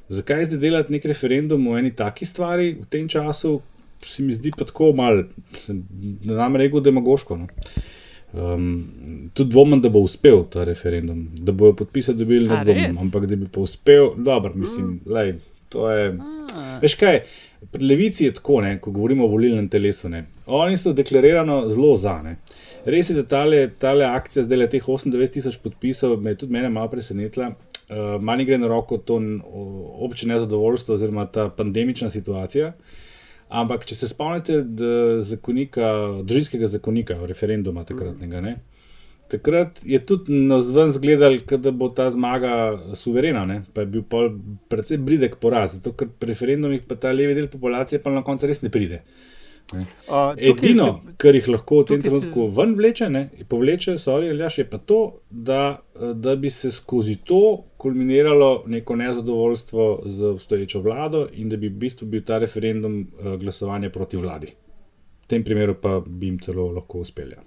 [SPEAKER 3] Zakaj zdaj delati nek referendum o eni taki stvari v tem času, se mi zdi pa tako mal, sem- da nam rekel demagoško. No? Um, tudi dvomim, da bo uspel ta referendum, da bojo podpise dobili, ne
[SPEAKER 1] A,
[SPEAKER 3] dvomim,
[SPEAKER 1] res?
[SPEAKER 3] ampak da bi pa uspel, dobro, mislim, lej, to je. Veš kaj, pri levici je tako, ne, ko govorimo o volilnem telesu. Ne, oni so deklarirano zelo za. Ne. Res je, da tale, tale akcija, zdaj le teh 28 tisoč podpisov, me je tudi mene malo presenetila. Uh, Mani gre na roko to n- o- obče nezadovoljstvo, oziroma ta pandemična situacija. Ampak, če se spomnite zakonika, družinskega zakonika, referenduma takratnega, ne, takrat je tudi na zven zgledal, da bo ta zmaga suverena, ne? pa je bil pol precej bridek poraz, zato ker referendumih pa ta levi del populacije pa na koncu res ne pride. Ne.
[SPEAKER 4] Tukaj
[SPEAKER 3] Edino,
[SPEAKER 4] se-
[SPEAKER 3] kar jih lahko v tem
[SPEAKER 4] se-
[SPEAKER 3] trenutku ven vleče, ne, povleče, sorry, Aljaš, je pa to, da, da bi se skozi to kulminiralo neko nezadovoljstvo z obstoječo vlado in da bi v bistvu bil ta referendum eh, glasovanje proti vladi. V tem primeru pa bi jim celo lahko uspelo.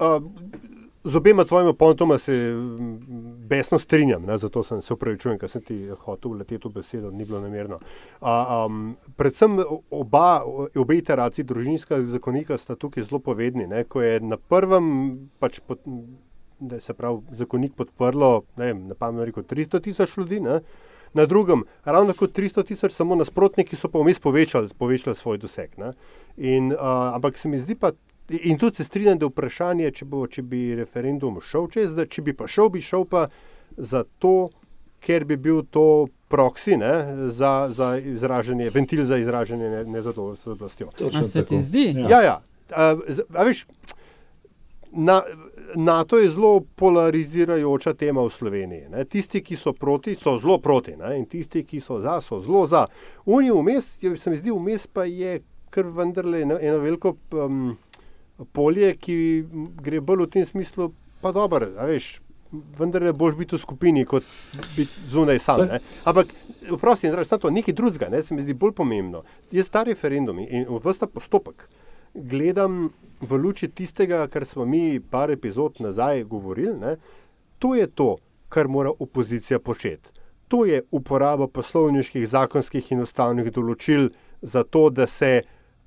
[SPEAKER 4] Uh, z obema tvojima pontoma se besno strinjam, ne, zato sem se upravičujem, ker sem ti hotel leteti v besedo, ni bilo namerno. Uh, um, predvsem oba, obe iteraciji družinskega zakonika sta tukaj zelo povedni. Ne, ko je na prvem, pač pot, da se pravi, zakonik podprlo, ne vem, na pamet rekel, 300 tisoč ljudi. Ne, Na drugem, ravno kot 300 tisoč, samo nasprotniki so pa vmes povečali, povečali svoj doseg. ne. In, uh, ampak se mi zdi pa, in tudi se strinjam, da je vprašanje, če, bo, če bi referendum šel čez, da če bi pa šel, bi šel pa zato, ker bi bil to proksi ne, za, za izražanje, ventil za izražanje ne- nezadovoljstva z oblastjo.
[SPEAKER 1] A se ti zdi?
[SPEAKER 4] Ja, ja. A, z- a veš, Na, NATO je zelo polarizirajoča tema v Sloveniji. Ne. Tisti, ki so proti, so zelo proti, ne. in tisti, ki so za, so zelo za. Unijo vmes, je- se mi zdi, vmes pa je kar vendarle eno, eno veliko um, polje, ki gre bolj v tem smislu, pa dobro, a veš. Vendar je boš biti v skupini, kot biti zunaj sam. Ne? Ampak, prosti, samo to, nekaj drugega, ne? se mi zdi bolj pomembno. Jaz ta referendum in vsta postopek gledam v luči tistega, kar smo mi par epizod nazaj govorili. Ne? To je to, kar mora opozicija početi. To je uporaba poslovniških, zakonskih in ustavnih določil za to, da se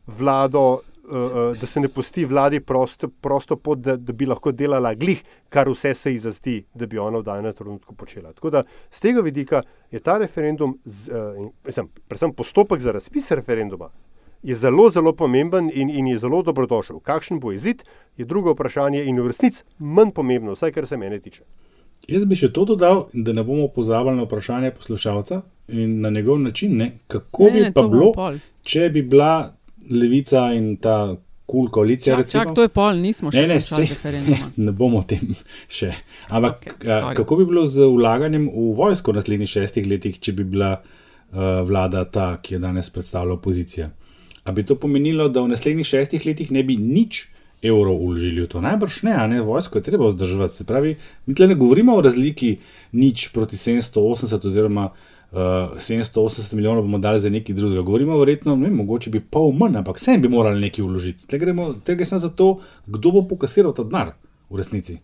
[SPEAKER 4] vlado. Uh, da se ne pusti vladi prosto, prosto pot, da, da bi lahko delala glih, kar vse se ji zazdi, da bi ona v danem trenutku počela. Tako da z tega vidika je ta referendum, z, uh, in, mislim, predvsem postopek za razpis referenduma, je zelo, zelo pomemben in, in je zelo dobrodošel. Kakšen bo izid, je drugo vprašanje in v resnici manj pomembno, vsaj kar se mene tiče.
[SPEAKER 3] Jaz bi še to dodal, da ne bomo pozabili na vprašanje poslušalca in na njegov način, ne, kako
[SPEAKER 1] Ne,
[SPEAKER 3] bi
[SPEAKER 1] ne,
[SPEAKER 3] pa bilo,
[SPEAKER 1] pol.
[SPEAKER 3] če bi bila levica in ta kul cool koalicija.
[SPEAKER 1] Čak, čak, to je pol, nismo še
[SPEAKER 3] ne, ne,
[SPEAKER 1] referenduma.
[SPEAKER 3] Ne bomo o tem še. Ampak okay,
[SPEAKER 1] sorry.
[SPEAKER 3] kako bi bilo z vlaganjem v vojsko v naslednjih šestih letih, če bi bila uh, vlada ta, ki jo danes predstavlja opozicija? A bi to pomenilo, da v naslednjih šestih letih ne bi nič evrov uložili v to? Najbrž ne, a ne, vojsko je treba vzdrževati. Se pravi, mi tle ne govorimo o razliki nič proti 780 oziroma uh, 780 milijonov bomo dali za nekaj drugega. Govorimo verjetno, ne, vem, mogoče bi pol manj, ampak vsem bi morali nekaj vložiti. Tle gremo, tle gre samo za to, kdo bo pokasiral ta denar v resnici.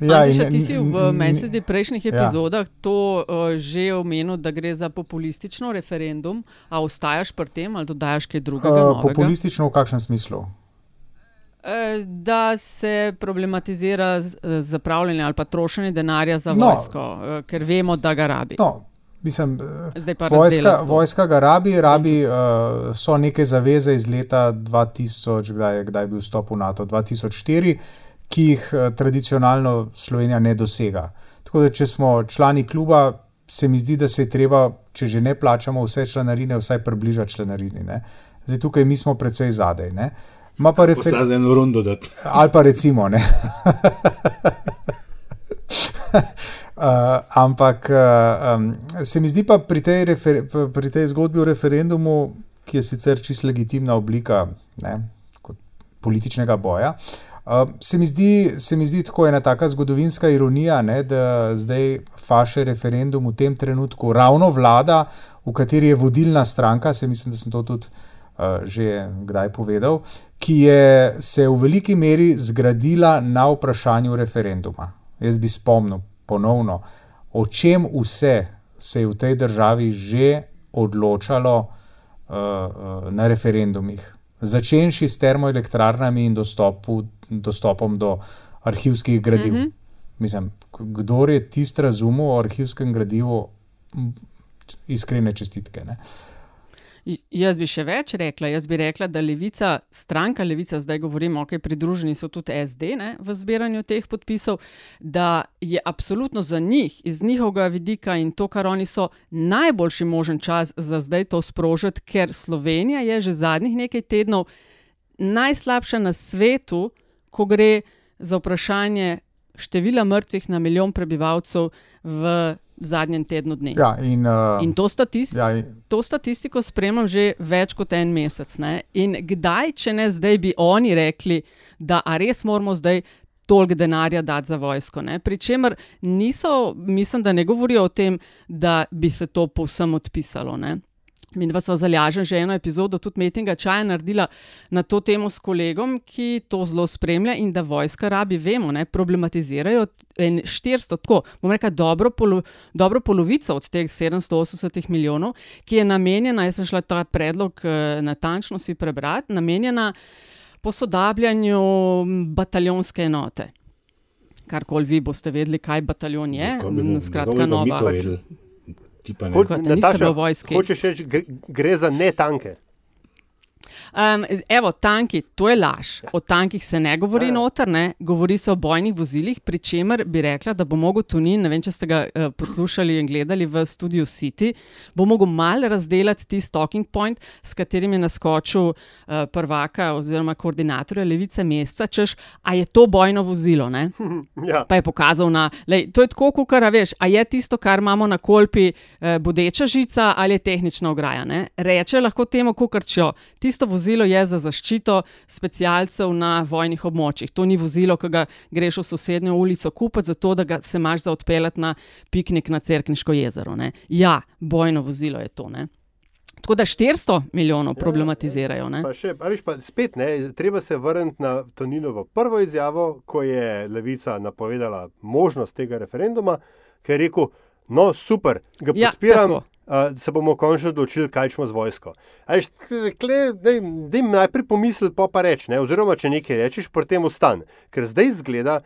[SPEAKER 1] Ja,
[SPEAKER 2] in-
[SPEAKER 1] Antiša, ti si v meni se zdi prejšnjih
[SPEAKER 2] ja.
[SPEAKER 1] epizodah to uh, že omenil, da gre za populistično referendum. A ostajaš pri tem ali dodajaš kaj drugega?
[SPEAKER 2] Uh, populistično v kakšnem smislu?
[SPEAKER 1] Eh, Da se problematizira eh, zapravljanje ali pa trošenje denarja za
[SPEAKER 2] No.
[SPEAKER 1] vojsko, eh, ker vemo, da ga rabi.
[SPEAKER 2] No, mislim, vojska, vojska ga rabi, rabi uh, so neke zaveze iz leta 2000, kdaj je, kdaj je bil vstop v NATO, 2004, ki jih uh, tradicionalno Slovenija ne dosega. Tako da, če smo člani kluba, se mi zdi, da se je treba, če že ne plačamo vse članarine, vsaj približati članarini. Ne? Zdaj tukaj mi smo precej zadaj. Ne? Ma pa refer...
[SPEAKER 3] Vsa za eno rundo dati.
[SPEAKER 2] Ali pa recimo ne. Uh, ampak uh, um, se mi zdi pa pri tej, pri tej zgodbi o referendumu, ki je sicer čisto legitimna oblika ne, političnega boja, uh, se, mi zdi, se mi zdi tako ena taka zgodovinska ironija, ne, da zdaj faše referendum v tem trenutku ravno vlada, v kateri je vodilna stranka, se mislim, da sem to tudi že kdaj povedal, ki je se v veliki meri zgradila na vprašanju referenduma. Jaz bi spomnil ponovno, o čem vse se je v tej državi že odločalo uh, uh, na referendumih. Začenši s termoelektrarnami in dostopu, dostopom do arhivskih gradiv. Mm. -hmm. Mislim, k- kdor je tisti razumel o arhivskem gradivu, iskrene čestitke. Ne?
[SPEAKER 1] Jaz bi še več rekla. Jaz bi rekla, da levica, stranka levica, zdaj govorimo, ok, pridruženi so tudi SD ne, v zbiranju teh podpisov, da je absolutno za njih, iz njihovega vidika in to, kar oni so, najboljši možen čas za zdaj to sprožiti, ker Slovenija je že zadnjih nekaj tednov najslabša na svetu, ko gre za vprašanje števila mrtvih na milijon prebivalcev v zadnjem tednu dni.
[SPEAKER 2] Ja, in, uh,
[SPEAKER 1] in to, statist
[SPEAKER 2] ja, in...
[SPEAKER 1] to statistiko spremljam že več kot en mesec. Ne? In kdaj, če ne zdaj, bi oni rekli, da res moramo zdaj. Toliko denarja dati za vojsko. Pričemer, niso, mislim, da ne govorijo o tem, da bi se to povsem odpisalo. Ne? Mi dva smo zalažen že eno epizodo, tudi Metinga Čaja naredila na to temo s kolegom, ki to zelo spremlja in da vojska rabi, vemo, ne, problematizirajo 400, tako bomo rekli, dobro, polo, dobro polovico od teh 780 milijonov, ki je namenjena, jaz sem šla ta predlog natančno si prebrati, namenjena posodabljanju bataljonske enote. Karkoli vi boste vedeli, kaj bataljon je, skratka, nova.
[SPEAKER 3] Tipa ne.
[SPEAKER 1] Kot da niste bili v vojski.
[SPEAKER 4] Hočeš reči, gre, gre za ne tanke.
[SPEAKER 1] Um, evo, tanki, to je laž. O tankih se ne govori ja. noter, ne? govori se o bojnih vozilih, pri čemer bi rekla, da bo mogel Tunin, ne vem, če ste ga uh, poslušali in gledali v studiu City, bo mogel mal razdeliti ti talking point, s katerim je naskočil uh, prvaka oziroma koordinatorja Levice meseca, češ, a je to bojno vozilo.
[SPEAKER 4] ja.
[SPEAKER 1] Pa je pokazal na, lej, to je tako, kot veš, a je tisto, kar imamo na kolpi, uh, bodeča žica ali je tehnična ograja. Ne? Reče lahko temu, kot če tisto vozilo je za zaščito specialcev na vojnih območjih. To ni vozilo, ki ga greš v sosednjo ulico kupiti, zato da ga se imaš za odpeljati na piknik na Cerkniško jezero. Ne? Ja, bojno vozilo je to. Ne? Tako da 400 milijonov problematizirajo.
[SPEAKER 4] Ja, pa še, pa viš, pa spet, ne, treba se vrniti na Toninovo prvo izjavo, ko je Levica napovedala možnost tega referenduma, ker je rekel, no super, ga podpiram. Ja, Uh, se bomo končno odločili, kaj smo z vojsko. Da jim najprej pomisli, pa pa reči, oziroma če nekaj rečeš, potem ostane. Ker zdaj izgleda,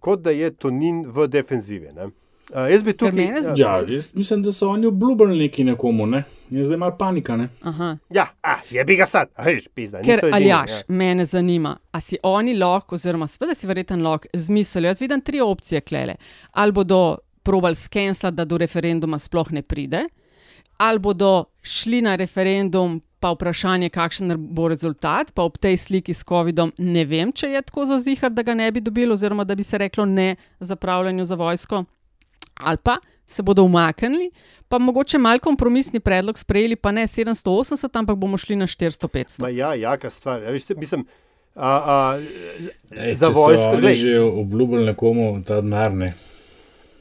[SPEAKER 4] kot da je to nin v defenzivi. Ne? Uh, jaz bi tukaj.
[SPEAKER 3] Uh, ja, jaz mislim, da so oni obljubili neki nekomu, ne? je zdaj malo panika. Ne?
[SPEAKER 4] Ja, a, je bi ga sad, veš, pizda.
[SPEAKER 1] Ker aljaš, ja. mene zanima, a si oni lahko, oziroma sveda si verjeten lahko, zmislijo. Jaz vidim tri opcije klele. Ali bodo probali skenslati, da do referenduma sploh ne pride ali bodo šli na referendum, pa vprašanje, kakšen bo rezultat, pa ob tej sliki s COVID-om, ne vem, če je tako za zihar, da ga ne bi dobili, oziroma da bi se reklo ne zapravljanju za vojsko, ali pa se bodo umaknili, pa mogoče mal kompromisni predlog sprejeli, pa ne 780, ampak bomo šli na 400-500.
[SPEAKER 4] Ma ja, jaka stvar. Ja, mislim, a, a,
[SPEAKER 3] Ej, za vojsko. Če že obljubili nekomu ta denar, ne.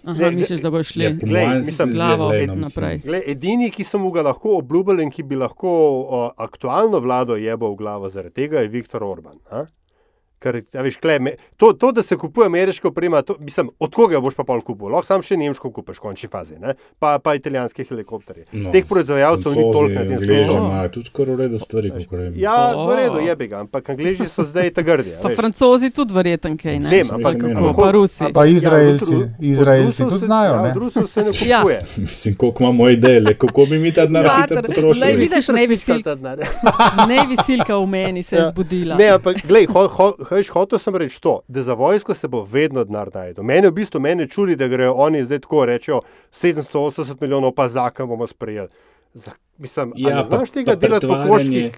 [SPEAKER 1] Aha, misliš, da bo šli
[SPEAKER 3] Ja, mojem
[SPEAKER 1] s
[SPEAKER 3] se
[SPEAKER 1] glavo
[SPEAKER 3] no, mislim.
[SPEAKER 1] naprej.
[SPEAKER 4] Gle, edini, ki so mu ga lahko obljubili in ki bi lahko o, aktualno vlado jebal v glavo zaradi tega, je Viktor Orban. A? Ker, a veš, kle, me, to, to, da se kupuje ameriška oprema, to, mislim, od koga boš pa pol kupil? Lahko sam še nemško kupiš, v končni fazi, ne? pa, pa italijanske helikopterje.
[SPEAKER 3] No,
[SPEAKER 4] Teh proizvajalcev ni toliko na tem svetu.
[SPEAKER 3] imajo tudi skoraj v redu stvari, kako rečem.
[SPEAKER 4] Ja, v redu, jebi ga, ampak Angleži so zdaj ta grdi.
[SPEAKER 1] Pa
[SPEAKER 4] veš.
[SPEAKER 1] francozi tudi verjeten kaj, ne?
[SPEAKER 4] Vem, ampak
[SPEAKER 1] kako, pa Rusi.
[SPEAKER 2] Pa Izraelci,
[SPEAKER 4] od
[SPEAKER 2] Izraelci tudi znajo,
[SPEAKER 4] ja,
[SPEAKER 2] ne?
[SPEAKER 4] Od Rusov se ne
[SPEAKER 1] Ja.
[SPEAKER 4] kupuje.
[SPEAKER 3] Mislim, koliko imamo idej, le, kako bi mi ta denar hitro
[SPEAKER 1] Mater,
[SPEAKER 3] potrošili.
[SPEAKER 1] lej, vidiš, ne bi
[SPEAKER 4] Spiskal
[SPEAKER 1] sil-
[SPEAKER 4] ta denar.
[SPEAKER 1] Ne visilka v meni se je
[SPEAKER 4] Ja.
[SPEAKER 1] zbudila.
[SPEAKER 4] Ne, ampak glej, hoj, hotel sem reči to, da za vojsko se bo vedno denar najdel. Mene v bistvu mene čudi, da grejo oni zdaj tako rečejo 780 milijonov, pa zakon bomo sprejeli. Za, mislim,
[SPEAKER 3] Ja,
[SPEAKER 4] ne
[SPEAKER 3] pa,
[SPEAKER 4] znaš tega delati po koških.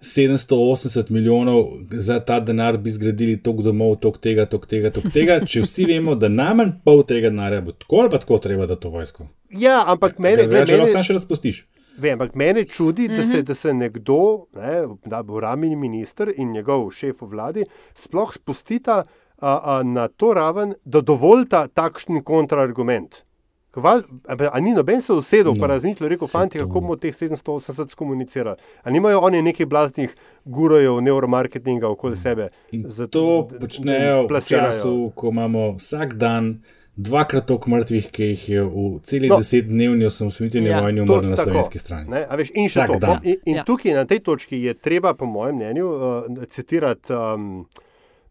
[SPEAKER 3] 780 milijonov za ta denar bi zgradili tok domov, tok tega, tok tega, tok tega. Če vsi vemo, da najmanj pol tega denarja bo tako ali pa tako treba, da to vojsko.
[SPEAKER 4] Ja, ampak mene, glej,
[SPEAKER 3] Če lahko sam še razpustiš.
[SPEAKER 4] Vem, ampak mene čudi, da
[SPEAKER 1] Mhm.
[SPEAKER 4] se, da se nekdo, ne, da bo ramini minister in njegov šef v vladi, sploh spustita a, a, na to raven, da dovolita takšen kontraargument. Kval, a, a ni noben se usedel, no, pa razmišljal, rekel, fanti, kako bomo teh 780 skomunicirali. A nimajo oni nekih blaznih gurojev neuromarketinga okoli sebe?
[SPEAKER 3] Zato to počnejo v času, ko imamo vsak dan dvakrat toliko mrtvih, ki jih je v celi
[SPEAKER 4] No.
[SPEAKER 3] no. desetdnevni osamosvojitveni
[SPEAKER 4] Ja,
[SPEAKER 3] vojni umrlo na
[SPEAKER 4] tako,
[SPEAKER 3] slovenski strani.
[SPEAKER 4] Ne, a veš, in še
[SPEAKER 3] Vsak
[SPEAKER 4] to.
[SPEAKER 3] dan.
[SPEAKER 4] In, in
[SPEAKER 1] Ja.
[SPEAKER 4] tukaj na tej točki je treba, po mojem mnenju, uh, citirati um,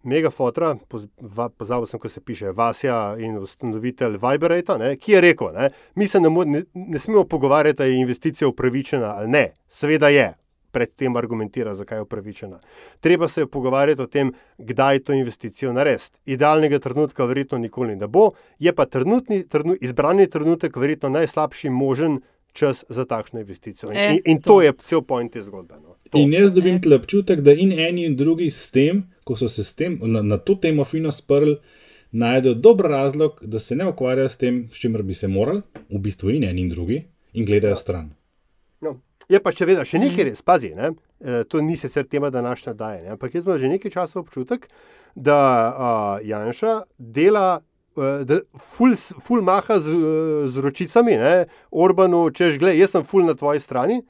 [SPEAKER 4] Megafotra, poz- va- pozabil sem, ko se piše, Vasja in ustanovitelj Viberata, ne, ki je rekel, ne, mi se ne, ne, ne smemo pogovarjati, ali je investicija upravičena ali ne. Seveda je. Predtem argumentira, zakaj je upravičena. Treba se je pogovarjati o tem, kdaj to investicijo narediti. Idealnega trenutka verjetno nikoli ne bo, je pa trenutni, trenu, izbrani trenutek verjetno najslabši možen čas za takšno investicijo. In,
[SPEAKER 1] Eh,
[SPEAKER 4] in, in to je cel point te zgodbe. No. To.
[SPEAKER 3] In jaz dobim tle občutek, da in eni in drugi s tem, ko so se tem, na, na to temo fino sprli, najdejo dober razlog, da se ne ukvarjajo s tem, s čimer bi se morali, v bistvu in eni in drugi, in gledajo stran.
[SPEAKER 4] No. Je pa še vedno, še nekaj res, pazi, ne? E, to ni sicer tema današnje daje, ne? ampak jaz imam že nekaj časa občutek, da uh, Janša dela, uh, da ful, ful maha z, z ročicami, ne? Orbanu, češ, gled, jaz sem ful na tvoji strani,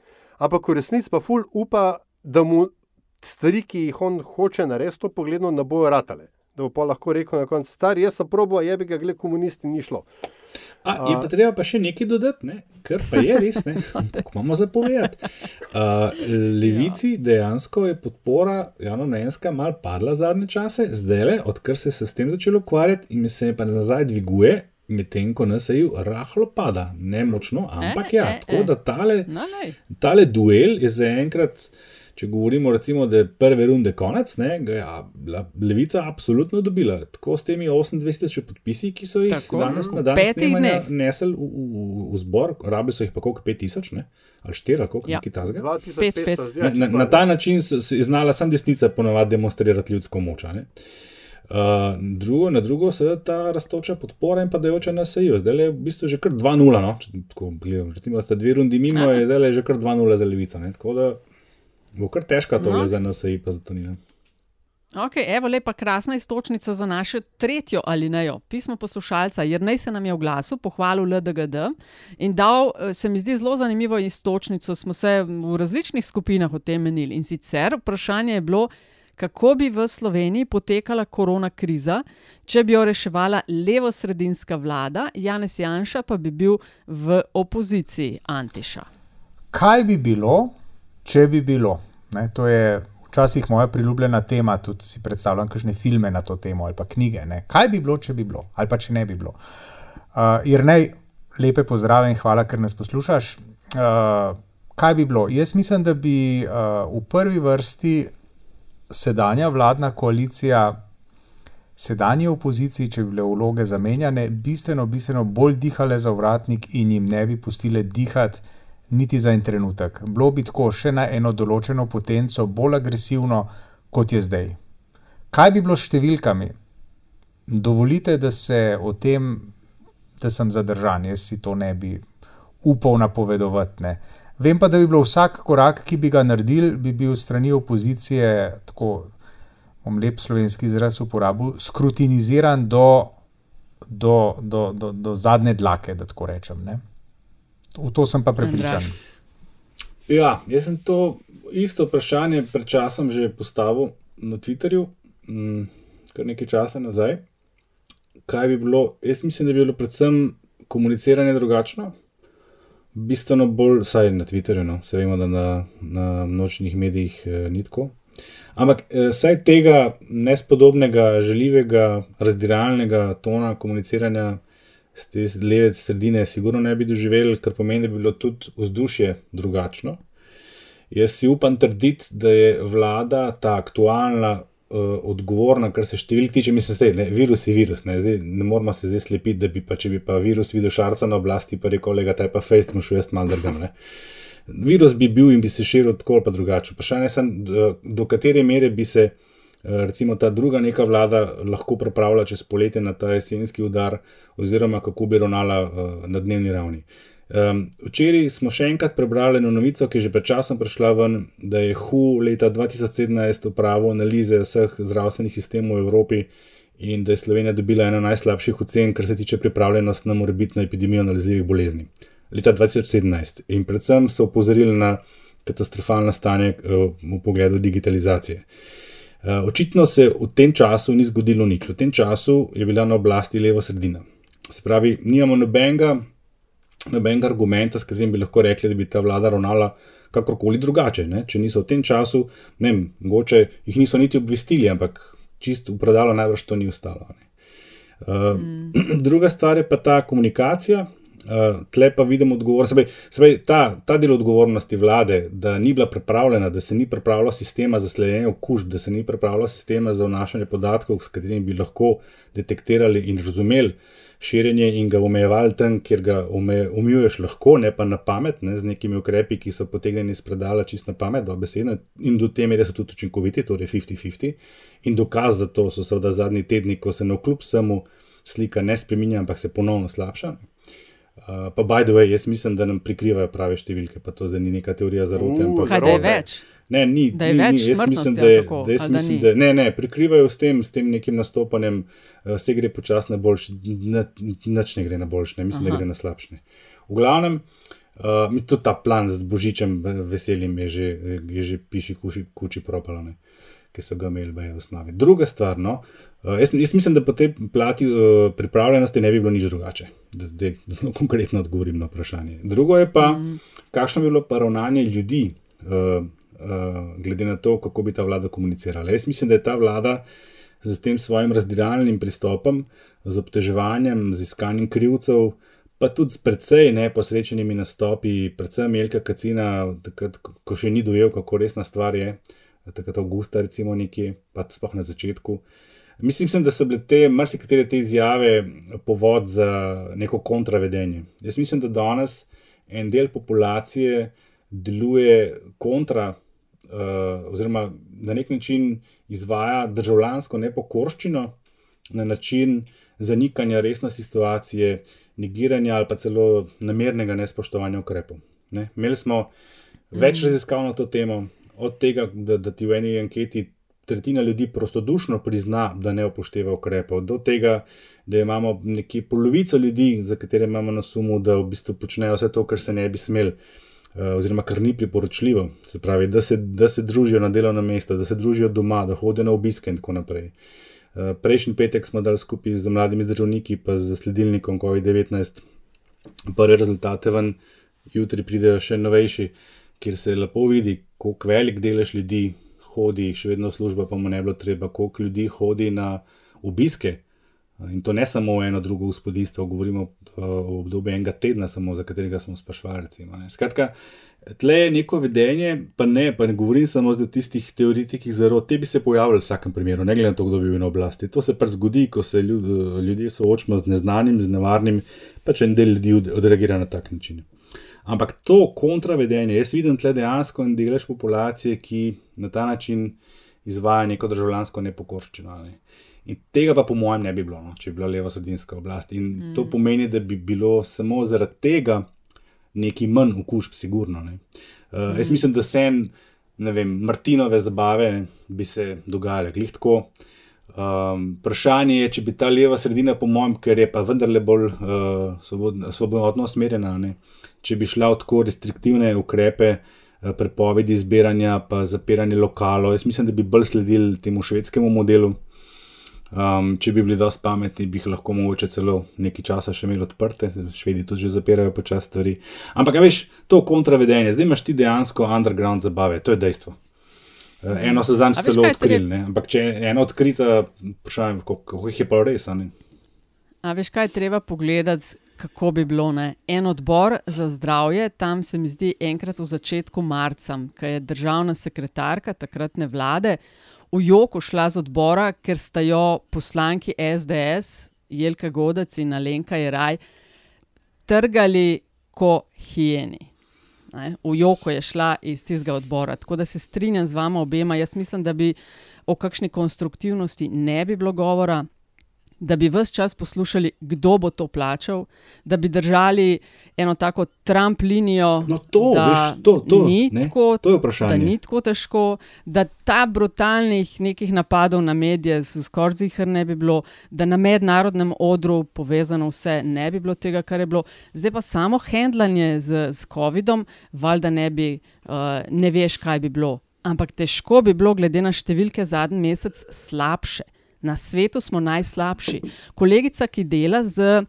[SPEAKER 4] ampak v resnici pa ful upa, da mu stvari, ki jih on hoče narediti, to pogledno ne bojo ratale. Da bo pa lahko rekel na koncu, star, jaz sem probo, je bi ga, gled, komunisti ni šlo.
[SPEAKER 3] A, je pa treba pa še nekaj dodati, ne? ker pa je res, kako imamo zapovedati. Uh, levici dejansko je podpora javno-mnenjska mal padla zadnje čase, zdaj le, odkar se je s tem začelo ukvarjati in se je pa nazaj dviguje. Medtem ko nas je rahlo pada, ne močno, ampak ja, tako da tale, tale duel je zaenkrat. Če govorimo, recimo, da je prve runde konec, ne, ga je Levica absolutno dobila. Tako s temi 28 podpisi, ki so jih Tako, danes na dan nesli v, v, v zbor, rabili so jih pa koliko 5000, ne? ali 4, ali koliko ja. tasga. Na, na, na ta način je znala sam desnica ponovadi demonstrirati ljudsko moč. Uh, drugo, na drugo se ta raztoča podpora in padajoča na seju. Zdaj je v bistvu že kar 2-0. No? Recimo, da sta dve rundi mimo, je zdaj je že kar 2-0 za levico. Ne? Tako da Bo kar težko to no. za nas, pa za to ni.
[SPEAKER 1] Ok, evo lepa krasna istočnica za našo tretjo alinejo. Pismo poslušalca, jer naj se nam je v glasu pohvalil LDGD in dal, eh, se mi zdi zelo zanimivo istočnico, smo se v različnih skupinah o tem menili. In sicer vprašanje je bilo, kako bi v Sloveniji potekala korona kriza, če bi jo reševala levo-sredinska vlada, Janez Janša pa bi bil v opoziciji Antiša.
[SPEAKER 2] Kaj bi bilo, če bi bilo. Ne, to je včasih moja priljubljena tema, tudi si predstavljam kakšne filme na to temo ali pa knjige. Ne. Kaj bi bilo, če bi bilo, ali pa če ne bi bilo. Uh, Jer naj lepe pozdrave in hvala, ker nas poslušaš. Uh, kaj bi bilo? Jaz mislim, da bi uh, v prvi vrsti sedanja vladna koalicija. Sedanje opoziciji, če bi bile vloge zamenjane, bistveno, bistveno bolj dihale za vratnik in jim ne bi pustile dihati niti za en trenutek. Bilo bi tako še na eno določeno potenco, bolj agresivno, kot je zdaj. Kaj bi bilo s številkami? Dovolite, da se o tem, da sem zadržan, jaz si to ne bi upal napovedovati. Ne. Vem pa, da bi bilo vsak korak, ki bi ga naredili, bi bil strani opozicije, tako bom lep slovenski izraz uporabil, skrutiniziran do, do, do, do, do zadnje dlake, da tako rečem. Ne. V to sem pa prepričan.
[SPEAKER 3] Ja, jaz sem to isto vprašanje pred časom že postavil na Twitterju, mm, kar nekaj časa nazaj. Kaj bi bilo? Jaz mislim, da bi bilo predvsem komuniciranje drugačno, bistveno bolj, vsaj na Twitterju, no, vse vemo, da na, na nočnih medijih eh, ni tako. Ampak eh, saj tega nespodobnega, željivega, razdiralnega tona komuniciranja z te leve sredine, sigurno ne bi doživeli, kar pomeni, da bi bilo tudi vzdušje drugačno. Jaz si upam trditi, da je vlada ta aktualna, uh, odgovorna, kar se številk tiče, mislim, da je virus virus. Ne, zdaj, ne moramo se zdaj slepiti, da bi pa, če bi pa virus videl šarca na oblasti, pa rekel, da je pa fejst, mu šel jaz mal drgam. Ne. Virus bi bil in bi se širil tako ali drugače. Vprašanje je, do, do katere mere bi se. Eh, recimo ta druga neka vlada lahko pripravlja čez poletje na ta jesenski udar, oziroma kako bi ravnala uh, na dnevni ravni. Um, včeraj smo še enkrat prebrali eno novico, ki je že pred časom prišla ven, da je HU leta 2017 upravil analize vseh zdravstvenih sistemov v Evropi in da je Slovenija dobila eno najslabših ocen, kar se tiče pripravljenosti na morebitno epidemijo nalezljivih bolezni. Leta 2017 in predvsem so opozorili na katastrofalno stanje uh, v pogledu digitalizacije. Uh, Eh, očitno se v tem času ni zgodilo nič, v tem času je bila na oblasti levo sredina. Se pravi, nimamo nobenega, nobenega argumenta, s katerim bi lahko rekli, da bi ta vlada ravnala kakorkoli drugače. Ne? Če niso v tem času, ne vem, mogoče jih niso niti obvestili, ampak čist v predalu najbrž to ni ostalo. Uh, mm. Druga stvar je pa ta komunikacija. Uh, tle pa vidim odgovornost. Ta, ta del odgovornosti vlade, da ni bila pripravljena, da se ni pripravila sistema za sledenje okužb, da se ni pripravila sistema za vnašanje podatkov, s katerimi bi lahko detektirali in razumeli širjenje in ga omejevali tam, kjer ga omejuješ lahko, ne pa na pamet, ne, z nekimi ukrepi, ki so potegnjeni iz predala čisto na pamet, do besedne in do te mere so tudi učinkoviti, torej 50-50. In dokaz za to so seveda zadnji tedni, ko se na kljub samo slika ne spremenja, ampak se ponovno slabša. Uh, pa, by the way, jaz mislim, da nam prikrivajo prave številke, pa to zdaj ni neka teorija zarote.
[SPEAKER 1] Uh, kaj da je več?
[SPEAKER 3] Ne, ni,
[SPEAKER 1] da je
[SPEAKER 3] ni,
[SPEAKER 1] več
[SPEAKER 3] ni. Jaz mislim, da, je, da, jaz mislim da, ne, ne, prikrivajo s tem, s tem nekim nastopanjem, uh, vse gre počasi na boljši, nič ne gre na boljši, ne, mislim, Aha. da gre na slabši. V glavnem, uh, mi tudi ta plan z božičem veseljem je že, je že piši kuči, kuči propalo, ki so ga imeli v osnovi. Druga stvar, no, uh, Uh, jaz, jaz mislim, da po tej plati uh, pripravljenosti ne bi bilo nič drugače. Da zdaj zelo konkretno odgovorim na vprašanje. Drugo je pa, mm. kakšno bi bilo pa ravnanje ljudi, uh, uh, glede na to, kako bi ta vlada komunicirala. Jaz mislim, da je ta vlada z tem svojim razdiralnim pristopom, z obteževanjem, z iskanjem krivcev, pa tudi s precej neposrečenimi nastopi, predvsem Jelka Kacina, takrat, ko še ni dojel, kako resna stvar je, takrat avgusta, recimo, nekje, pa sploh na začetku. Mislim, da so bile te, marsikatere te izjave povod za neko kontravedenje. Jaz mislim, da danes en del populacije deluje kontra, uh, oziroma na nek način izvaja državljansko nepokorščino na način zanikanja resnosti situacije, negiranja ali pa celo namernega nespoštovanja ukrepov. Ne? Imeli smo več mm. raziskav na to temo, od tega, da, da ti v eni anketi tretjina ljudi prostodušno prizna, da ne upošteva ukrepov, do tega, da imamo nekje polovico ljudi, za katere imamo na sumu, da v bistvu počnejo vse to, kar se ne bi smeli, eh, oziroma kar ni priporočljivo. Se pravi, da se, da se družijo na delovnem mestu, da se družijo doma, da hodijo na obiske in tako naprej. Eh, prejšnji petek smo dali skupaj z mladimi zdravniki, pa z sledilnikom COVID-19, prve rezultate ven, jutri pridejo še novejši, kjer se lepo vidi, koliko velik delež ljudi hodi, še vedno služba, pa mu ne bilo treba, koliko ljudi hodi na obiske. In to ne samo eno drugo gospodinstvo, govorimo o obdobju enega tedna, samo za katerega smo sprašvali. Skratka, tle je neko vedenje, pa ne, pa ne govorim samo o tistih teoretikih zarot, te bi se pojavljali v vsakem primeru, ne glede na to, kdo bi bil na oblasti. To se pa zgodi, ko se ljudje soočamo z neznanim, z nevarnim, pa če en del ljudi odreagira na tak način. Ampak to kontravedenje, jaz vidim tle dejansko en delež populacije, ki na ta način izvaja neko državljansko nepokorščino. Ne. In tega pa, po mojem, ne bi bilo, no, če bi bila leva sodinska oblast. In mm. to pomeni, da bi bilo samo zaradi tega neki manj okužb, sigurno. Uh, mm. Jaz mislim, da se en, ne vem, Martinove zabave bi se dogajale glih tako. Um, vprašanje je, če bi ta leva sredina, po mojem, ker je pa vendarle bolj uh, svobodno usmerjena, če bi šla v tako restriktivne ukrepe, uh, prepovedi zbiranja, pa zapiranje lokalov. Jaz mislim, da bi bolj sledili temu švedskemu modelu. Um, če bi bili dosti pametni, bi jih lahko mogoče celo nekaj časa še imeli odprte, švedi tudi že zapirajo počasi stvari. Ampak, veš, to kontravedenje, zdaj imaš ti dejansko underground zabave, to je dejstvo. Uh, eno so zanj celo odkrili, treba... ampak če je eno odkrito, vprašanje, kako jih je pa res.
[SPEAKER 1] A veš, kaj treba pogledati, kako bi bilo. Ne? En odbor za zdravje, tam se mi zdi enkrat v začetku marca, ki je državna sekretarka takratne vlade v Joku šla z odbora, ker sta jo poslanki SDS, Jelka Godec in Alenka Jeraj, trgali kot hieni. V Joku je šla iz tistega odbora. Tako da se strinjam z vama obema. Jaz mislim, da bi o kakšni konstruktivnosti ne bi bilo govora da bi vse čas poslušali, kdo bo to plačal, da bi držali eno tako Trump linijo.
[SPEAKER 3] No, to, da, veš, to, to,
[SPEAKER 1] ni
[SPEAKER 3] ne,
[SPEAKER 1] tako,
[SPEAKER 3] to je vprašanje.
[SPEAKER 1] Da ni tako težko, da ta brutalnih nekih napadov na medije skoraj zihar ne bi bilo, da na mednarodnem odru povezano vse ne bi bilo tega, kar je bilo. Zdaj pa samo handlanje z, z COVID-om, valjda ne bi, uh, ne veš, kaj bi bilo. Ampak težko bi bilo, glede na številke zadnji mesec, slabše. Na svetu smo najslabši. Kolegica, ki dela z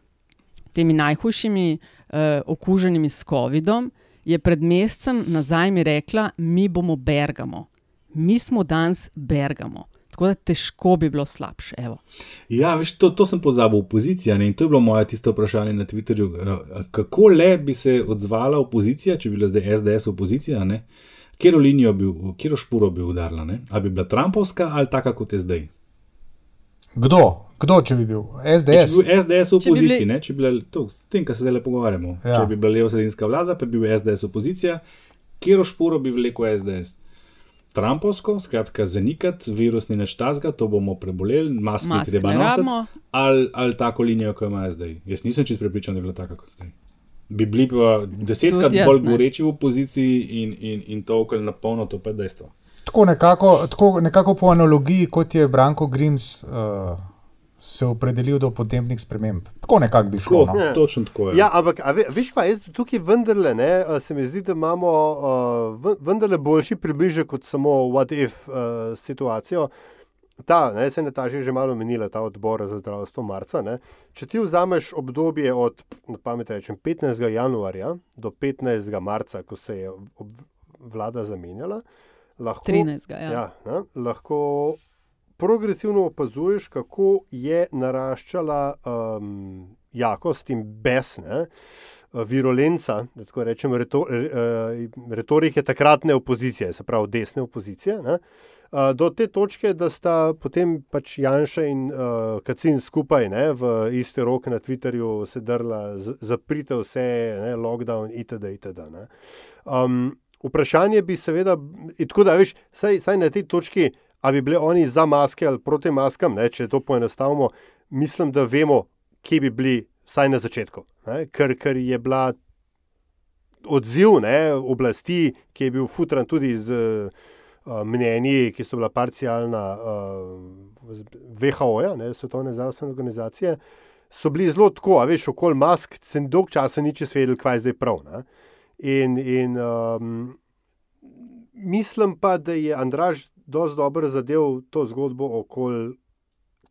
[SPEAKER 1] temi najhujšimi uh, okuženimi s COVID-om, je pred mesecem nazaj mi rekla: Mi bomo Bergamo, mi smo danes Bergamo. Tako da težko bi bilo slabše. Evo.
[SPEAKER 3] Ja, veš, to, to sem pozabil, opozicija. Ne? In to je bilo moje tisto vprašanje na Twitterju. Eh, Kako le bi se odzvala opozicija, če bi bila zdaj SDS opozicija, ne? kjero linijo bi, kjero špuro bi udarila, ne? ali bi bila Trumpovska ali taka kot je zdaj.
[SPEAKER 2] Kdo? Kdo, če bi bil SDS?
[SPEAKER 3] Če bi bil SDS v
[SPEAKER 1] Če bi
[SPEAKER 3] opoziciji,
[SPEAKER 1] bili-
[SPEAKER 3] ne? če bi bila, to, s tem, kar se zdaj pogovarjamo.
[SPEAKER 2] Ja.
[SPEAKER 3] Če bi bila levo-sredinska vlada, pa bi bil SDS opozicija, kjero špuro bi vlekel SDS. Trumpovsko, skratka, zanikati, virus ni več tazga, to bomo preboleli, maske,
[SPEAKER 1] Mask
[SPEAKER 3] maske treba nositi. Ali, ali tako linijo, kot ima zdaj. Jaz nisem čest prepričan, da je bila taka kot zdaj. Bi bili pa desetkrat bolj goreči v opoziciji in, in, in to okoli na polno, to pa je dejstvo.
[SPEAKER 2] Tako nekako, tako nekako po analogiji, kot je Branko Grims uh, se opredelil do podnebnih sprememb. Tako nekako bi šlo.
[SPEAKER 3] Tako,
[SPEAKER 2] No?
[SPEAKER 3] Ja. Točno tako je.
[SPEAKER 4] Ja, ampak a ve, veš pa, jaz tukaj vendarle ne, se mi zdi, da imamo uh, ven- vendarle boljši približek kot samo what if uh, situacijo. Ta, ne, se je Nataša že malo menila, ta odbor za zdravstvo marca. Ne. Če ti vzameš obdobje od, na pamet rečem, 15. januarja do 15. marca, ko se je ob, vlada zamenjala, lahko,
[SPEAKER 1] 13., ja.
[SPEAKER 4] Ja, ne, lahko progresivno opazuješ, kako je naraščala um, jakost in bes, ne, virulenca, da tako rečem, reto, eh, retorike takratne opozicije, se pravi desne opozicije. Ne, Uh, do te točke, da sta potem pač Janša in uh, Kacin skupaj ne, v iste roke na Twitterju se drla, zaprite vse, ne, lockdown itd. itd. ne. Um, vprašanje bi seveda, tako da veš, saj, saj na tej točki, ali bi bili oni za maske ali proti maskam, ne, če to poenostavimo, mislim, da vemo, kje bi bili, saj na začetku. Ne, ker, ker je bila odziv ne, oblasti, ki je bil futran tudi z uh, mnenji, ki so bila parcialna uh, WHO-ja, ne, Svetovne zdravstvene organizacije, so bili zelo tako, a veš, okoli mask, se dolg časa ni čez vedel, kaj je zdaj prav. Ne. In, in um, mislim pa, da je Andraž dosti dobro zadev to zgodbo okoli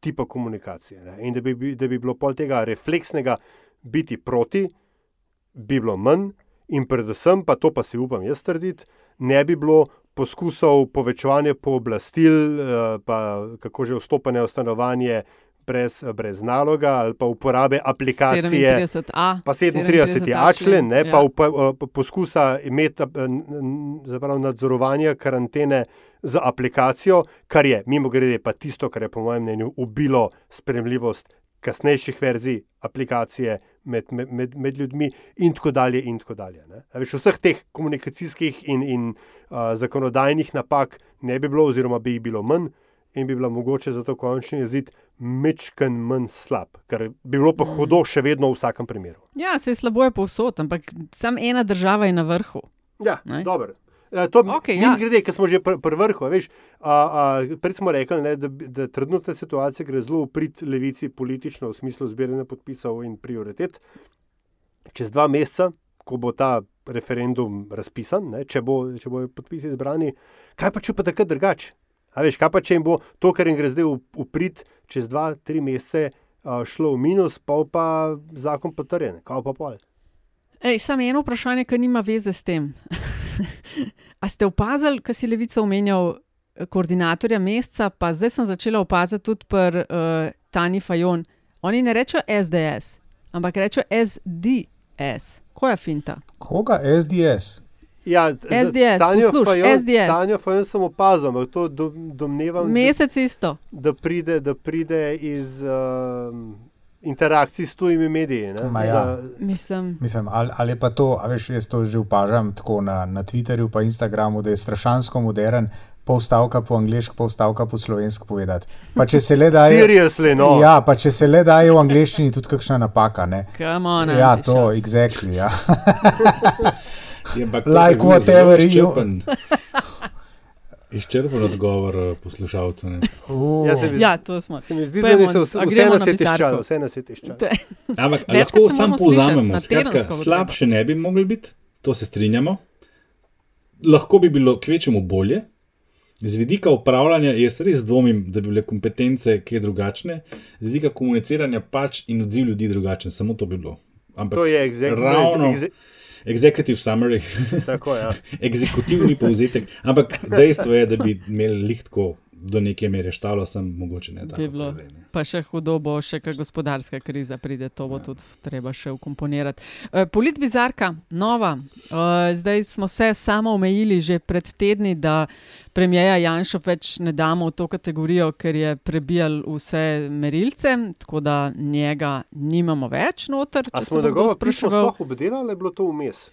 [SPEAKER 4] tipa komunikacije. Ne? In da bi, da bi bilo pol tega refleksnega biti proti, bi bilo manj, in predvsem, pa to pa si upam jaz trditi, ne bi bilo poskusov povečevanja pooblastil, eh, pa kako že vstopanja v stanovanje. Brez, brez naloga ali pa uporabe aplikacije,
[SPEAKER 1] 37a,
[SPEAKER 4] pa 37a člen, ne,
[SPEAKER 1] ja.
[SPEAKER 4] pa upa, uh, poskusa imeti uh, n- n- zapravo nadzorovanja karantene z aplikacijo, kar je, mimo grede, pa tisto, kar je po mojem mnenju ubilo spremljivost kasnejših verzij aplikacije med, med, med, med ljudmi, in tako dalje. In tako dalje veš, vseh teh komunikacijskih in, in uh, zakonodajnih napak ne bi bilo, oziroma bi jih bilo manj, in bi bila mogoče zato končni jezid mečken manj slab, ker bi bilo pa hudo še vedno v vsakem primeru.
[SPEAKER 1] Ja, se je slabo je povsod, ampak samo ena država je na vrhu.
[SPEAKER 4] Ja,
[SPEAKER 1] Ne?
[SPEAKER 4] dobro. E, To
[SPEAKER 1] Okej,
[SPEAKER 4] okay,
[SPEAKER 1] ja.
[SPEAKER 4] grede, ker smo že pri pr vrhu. Veš, a, a, prej smo rekli, ne, da, da trenutna situacija gre zelo v prid levici politično, v smislu zbiranja podpisov in prioritet. Čez dva meseca, ko bo ta referendum razpisan, ne, če, bo, če bojo podpisi zbrani, kaj pa če pa takrat drugače? A veš, kaj pa če jim bo to, kar jim gre zdaj v, v prid, čez dva, tri mesece a, šlo v minus, pol pa zakon potrjen, kaj pa pol.
[SPEAKER 1] Ej, samo eno vprašanje, ki nima veze s tem. A ste opazili, kar si levica omenjal, eh, koordinatorja meseca, pa zdaj sem začela opaziti tudi pri uh, Tani Fajon. Oni ne rečejo SDS, ampak rečejo SDS. Ko je finta?
[SPEAKER 2] Koga? SDS.
[SPEAKER 4] Ja,
[SPEAKER 1] SDS,
[SPEAKER 4] Tanjo
[SPEAKER 1] posluš,
[SPEAKER 4] Fajon-
[SPEAKER 1] SDS.
[SPEAKER 4] Tanjo Fajon sem opazil, ampak to do, domnevam,
[SPEAKER 1] Mesec isto.
[SPEAKER 4] da, da, pride, da pride iz um, interakcij s tujimi mediji.
[SPEAKER 2] Ja.
[SPEAKER 4] Da-
[SPEAKER 1] Mislim,
[SPEAKER 2] Mislim, ali, ali pa to, a veš, jaz to že opažam tako na, na Twitterju in Instagramu, da je strašansko moderen. Pol stavka po angliško, pol stavka po slovensko povedati. Pa če se le da.
[SPEAKER 4] Seriously, no.
[SPEAKER 2] Ja, pa če se le da je v angliščini tudi kakšna napaka. Ne?
[SPEAKER 1] come on.
[SPEAKER 2] Ja, to, exactly. Ja.
[SPEAKER 3] Je, to
[SPEAKER 2] Like whatever you-
[SPEAKER 3] izčrpen- odgovor eh, poslušalcu. ne.
[SPEAKER 2] Uh.
[SPEAKER 4] Ja, mi,
[SPEAKER 1] Ja, to smo.
[SPEAKER 4] se mi zdi,
[SPEAKER 1] Pojdimo,
[SPEAKER 4] da se vse, vse nas
[SPEAKER 1] na
[SPEAKER 4] je tiščalo. Vse nas je tiščalo.
[SPEAKER 3] Ampak lahko samo povzamemo. Skratka, slabše ne bi mogli biti, to se strinjamo. Lahko bi bilo kvečemu bolje. Z vidika upravljanja jaz res dvomim, da bi bile kompetence kaj drugačne, z vidika komuniciranja pač in odziv ljudi drugačen, samo to bi bilo. Ampak
[SPEAKER 4] To je executive-
[SPEAKER 3] ravno
[SPEAKER 4] exe-
[SPEAKER 3] executive summary,
[SPEAKER 4] Tako, ja.
[SPEAKER 3] eksekutivni povzetek. Ampak dejstvo je, da bi imeli lihtko do neke mere štalo, sem mogoče ne.
[SPEAKER 1] Bi bilo, pa še hudo bo, še kaj gospodarska kriza pride, to bo ja. tudi treba še ukomponirati. E, Polit bizarka, nova. E, zdaj smo se samo omejili že pred tedni, da premijeja Janšov več ne damo v to kategorijo, ker je prebijal vse merilce, tako da njega nimamo več noter.
[SPEAKER 4] A smo ga kako obdelali, ali je bilo to vmes?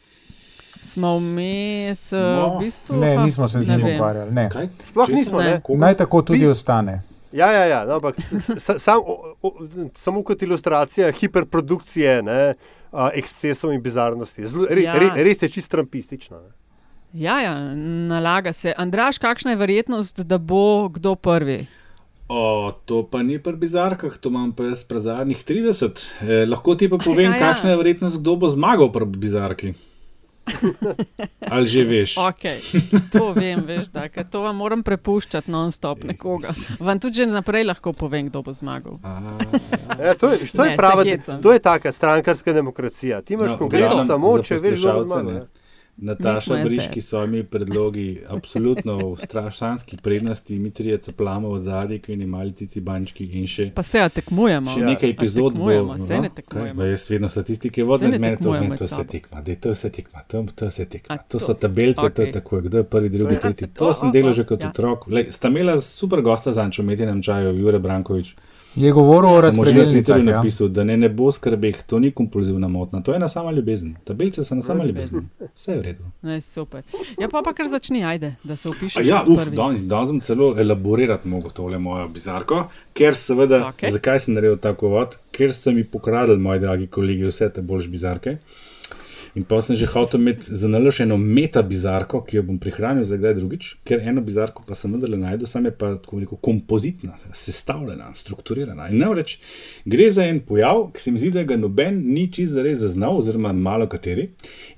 [SPEAKER 1] Smo vmes, v bistvu.
[SPEAKER 2] Ne, nismo se z njim ukvarjali.
[SPEAKER 4] Sploh nismo. Ne.
[SPEAKER 2] Naj tako tudi ostane.
[SPEAKER 4] Ja, ja, ja no, ampak sam, o, o, samo kot ilustracija hiperprodukcije, ne, a, ekscesov in bizarnosti. Zlo, re, ja. re, res je čist trampistična. Ne.
[SPEAKER 1] Ja, ja, nalaga se. Andraš, kakšna je verjetnost, da bo kdo prvi?
[SPEAKER 3] O, to pa ni pri bizarkah, to imam pa jaz pri zadnjih 30. Eh, lahko ti pa povem, ja, ja. kakšna je verjetnost, kdo bo zmagal pri bizarki. Ali že veš?
[SPEAKER 1] Okay, to vem, veš, da to vam moram prepuščati non-stop nekoga. Vam tudi že naprej lahko povem, kdo bo zmagal.
[SPEAKER 4] Ja, to je, to je, prava, to je taka strankarska demokracija. Ti imaš no, konkretno samo, če veš, kdo bo zmagal.
[SPEAKER 3] Nataša Briški so mi predlogi, absolutno v strašanski prednosti, mi trije ceplamo od zadaj, ki ni malici bančki in še.
[SPEAKER 1] Pa se ja tekmujemo.
[SPEAKER 3] Še nekaj epizod
[SPEAKER 1] bo. Se ne tekmujemo.
[SPEAKER 3] No, jaz vedno statistike vodim, meni to, men to se tekma, dej to se tekma, to, to se tekma. To so tabelce, okay. to je tako, kdo je prvi, drugi, tretji. To, to sem delal že kot ja. otrok. Lej, sta imela super gosta za Ančo Medinem čaju, Jure Brankovič.
[SPEAKER 2] Je govoril o razpredelnicah.
[SPEAKER 3] Ja. Napisal, da ne, ne bo skrbeh, to ni kompulzivna motnja, to je ena sama ljubezen. Tabelce so ena sama ljubezen. Vse je v redu.
[SPEAKER 1] Ne, super. Ja, pa, pa kar začni, ajde, da se opišeš.
[SPEAKER 3] Ja, uf, danes sem celo elaborirati mogo tole mojo bizarko, ker seveda, okay. zakaj sem naredil tako vod, ker so mi pokradili, moji dragi kolegi, vse te boljše bizarke. In pa sem že hotel imeti za nalož eno meta bizarko, ki jo bom prihranil za kdaj drugič, ker eno bizarko pa sem vendarle najdel, sam je pa tako neko kompozitna, sestavljena, strukturirana. In namreč gre za en pojav, ki se mi zdi, da ga noben ni čist zares zaznal, oziroma malo kateri,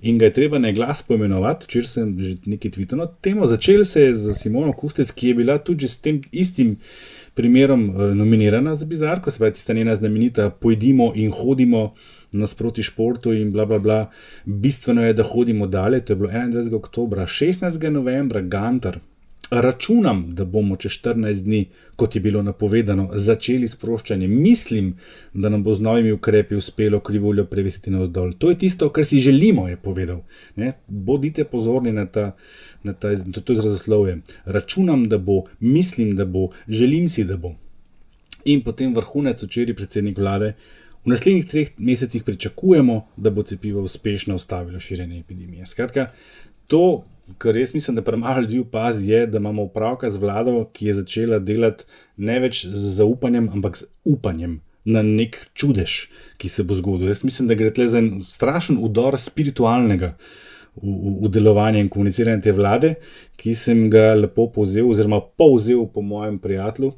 [SPEAKER 3] in ga je treba na glas poimenovati, če sem že nekaj tvitev na temo. Začel se je z Simono Kustec, ki je bila tudi s tem istim. Primerom nominirana za bizarko, se pravi, tista njena znamenita Pojdimo in hodimo, nasproti športu in bla, bla, bla. Bistveno je, da hodimo dalje. To je bilo 21. oktober, 16. novembra, Gantar. Računam, da bomo čez 14 dni, kot je bilo napovedano, začeli sproščanje. Mislim, da nam bo z novimi ukrepi uspelo krivuljo prevesiti na vzdolj. To je tisto, kar si želimo, je povedal. Ne? Bodite pozorni na ta, na ta to, to izrazoslovje. Računam, da bo, mislim, da bo, želim si, da bo. In potem vrhunec, včeraj predsednik vlade, V naslednjih treh mesecih pričakujemo, da bo cepivo uspešno ustavilo širjenje epidemije. Skratka, to, kar res mislim, da premalo ljudi opazi, je, da imamo upravka z vlado, ki je začela delati ne več z zaupanjem, ampak z upanjem na nek čudež, ki se bo zgodil. Jaz mislim, da gre tle za en strašen udor spiritualnega. V, v, v delovanje in komuniciranje te vlade, ki sem ga lepo povzel, oziroma povzel po mojem prijatelju,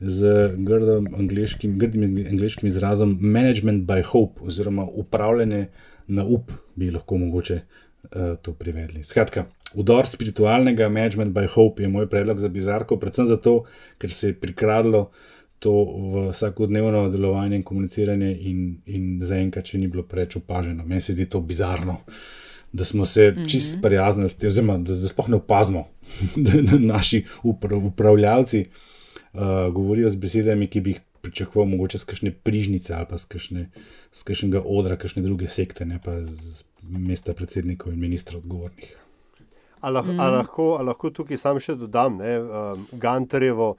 [SPEAKER 3] z grdim angliškim, grdim angliškim izrazom management by hope, oziroma upravljanje na up, bi lahko mogoče uh, to privedli. Skratka, udor spiritualnega management by hope je moj predlog za bizarko, predvsem zato, ker se je prikradlo to v vsakodnevno delovanje in komuniciranje, in, in zaenkrat, če ni bilo preveč opaženo. Meni se zdi to bizarno. Da smo se mm -hmm. čist prijaznili, oziroma da, da sploh ne opazimo, da naši upravljalci uh, uh, govorijo z besedami, ki bi jih pričakoval, mogoče z kakšne prižnice ali pa z kakšnega odra, kakšne druge sekte, ne pa z mesta predsednikov in ministrov odgovornih.
[SPEAKER 4] Ali lah, mm. lahko, lahko tukaj sam še dodam, da um, Gantarjevo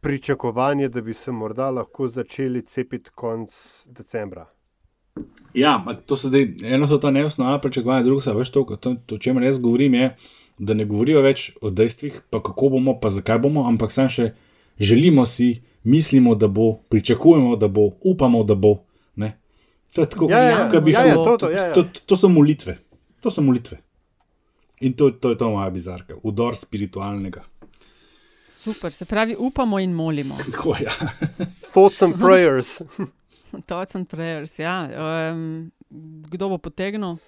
[SPEAKER 4] pričakovanje, da bi se morda lahko začeli cepiti konec decembra.
[SPEAKER 3] Ja, to so zdaj, eno so ta neosnovna pričakovanja, drugo se veš to, o čemer jaz govorim, je, da ne govorijo več o dejstvih, pa kako bomo, pa zakaj bomo, ampak sem še želimo si, mislimo, da bo, pričakujemo, da bo, upamo, da bo. Ne? To je tako,
[SPEAKER 4] ja, ja,
[SPEAKER 3] kot bi
[SPEAKER 4] ja,
[SPEAKER 3] šlo.
[SPEAKER 4] Ja, to, to, ja, ja.
[SPEAKER 3] to, to, to so molitve. To so molitve. In to, to je to moja bizarka, udor spiritualnega.
[SPEAKER 1] Super, se pravi, upamo in molimo.
[SPEAKER 3] Tako je. Ja.
[SPEAKER 4] Thoughts and prayers.
[SPEAKER 1] Thoughts and prayers, ja. Um, kdo bo potegnil?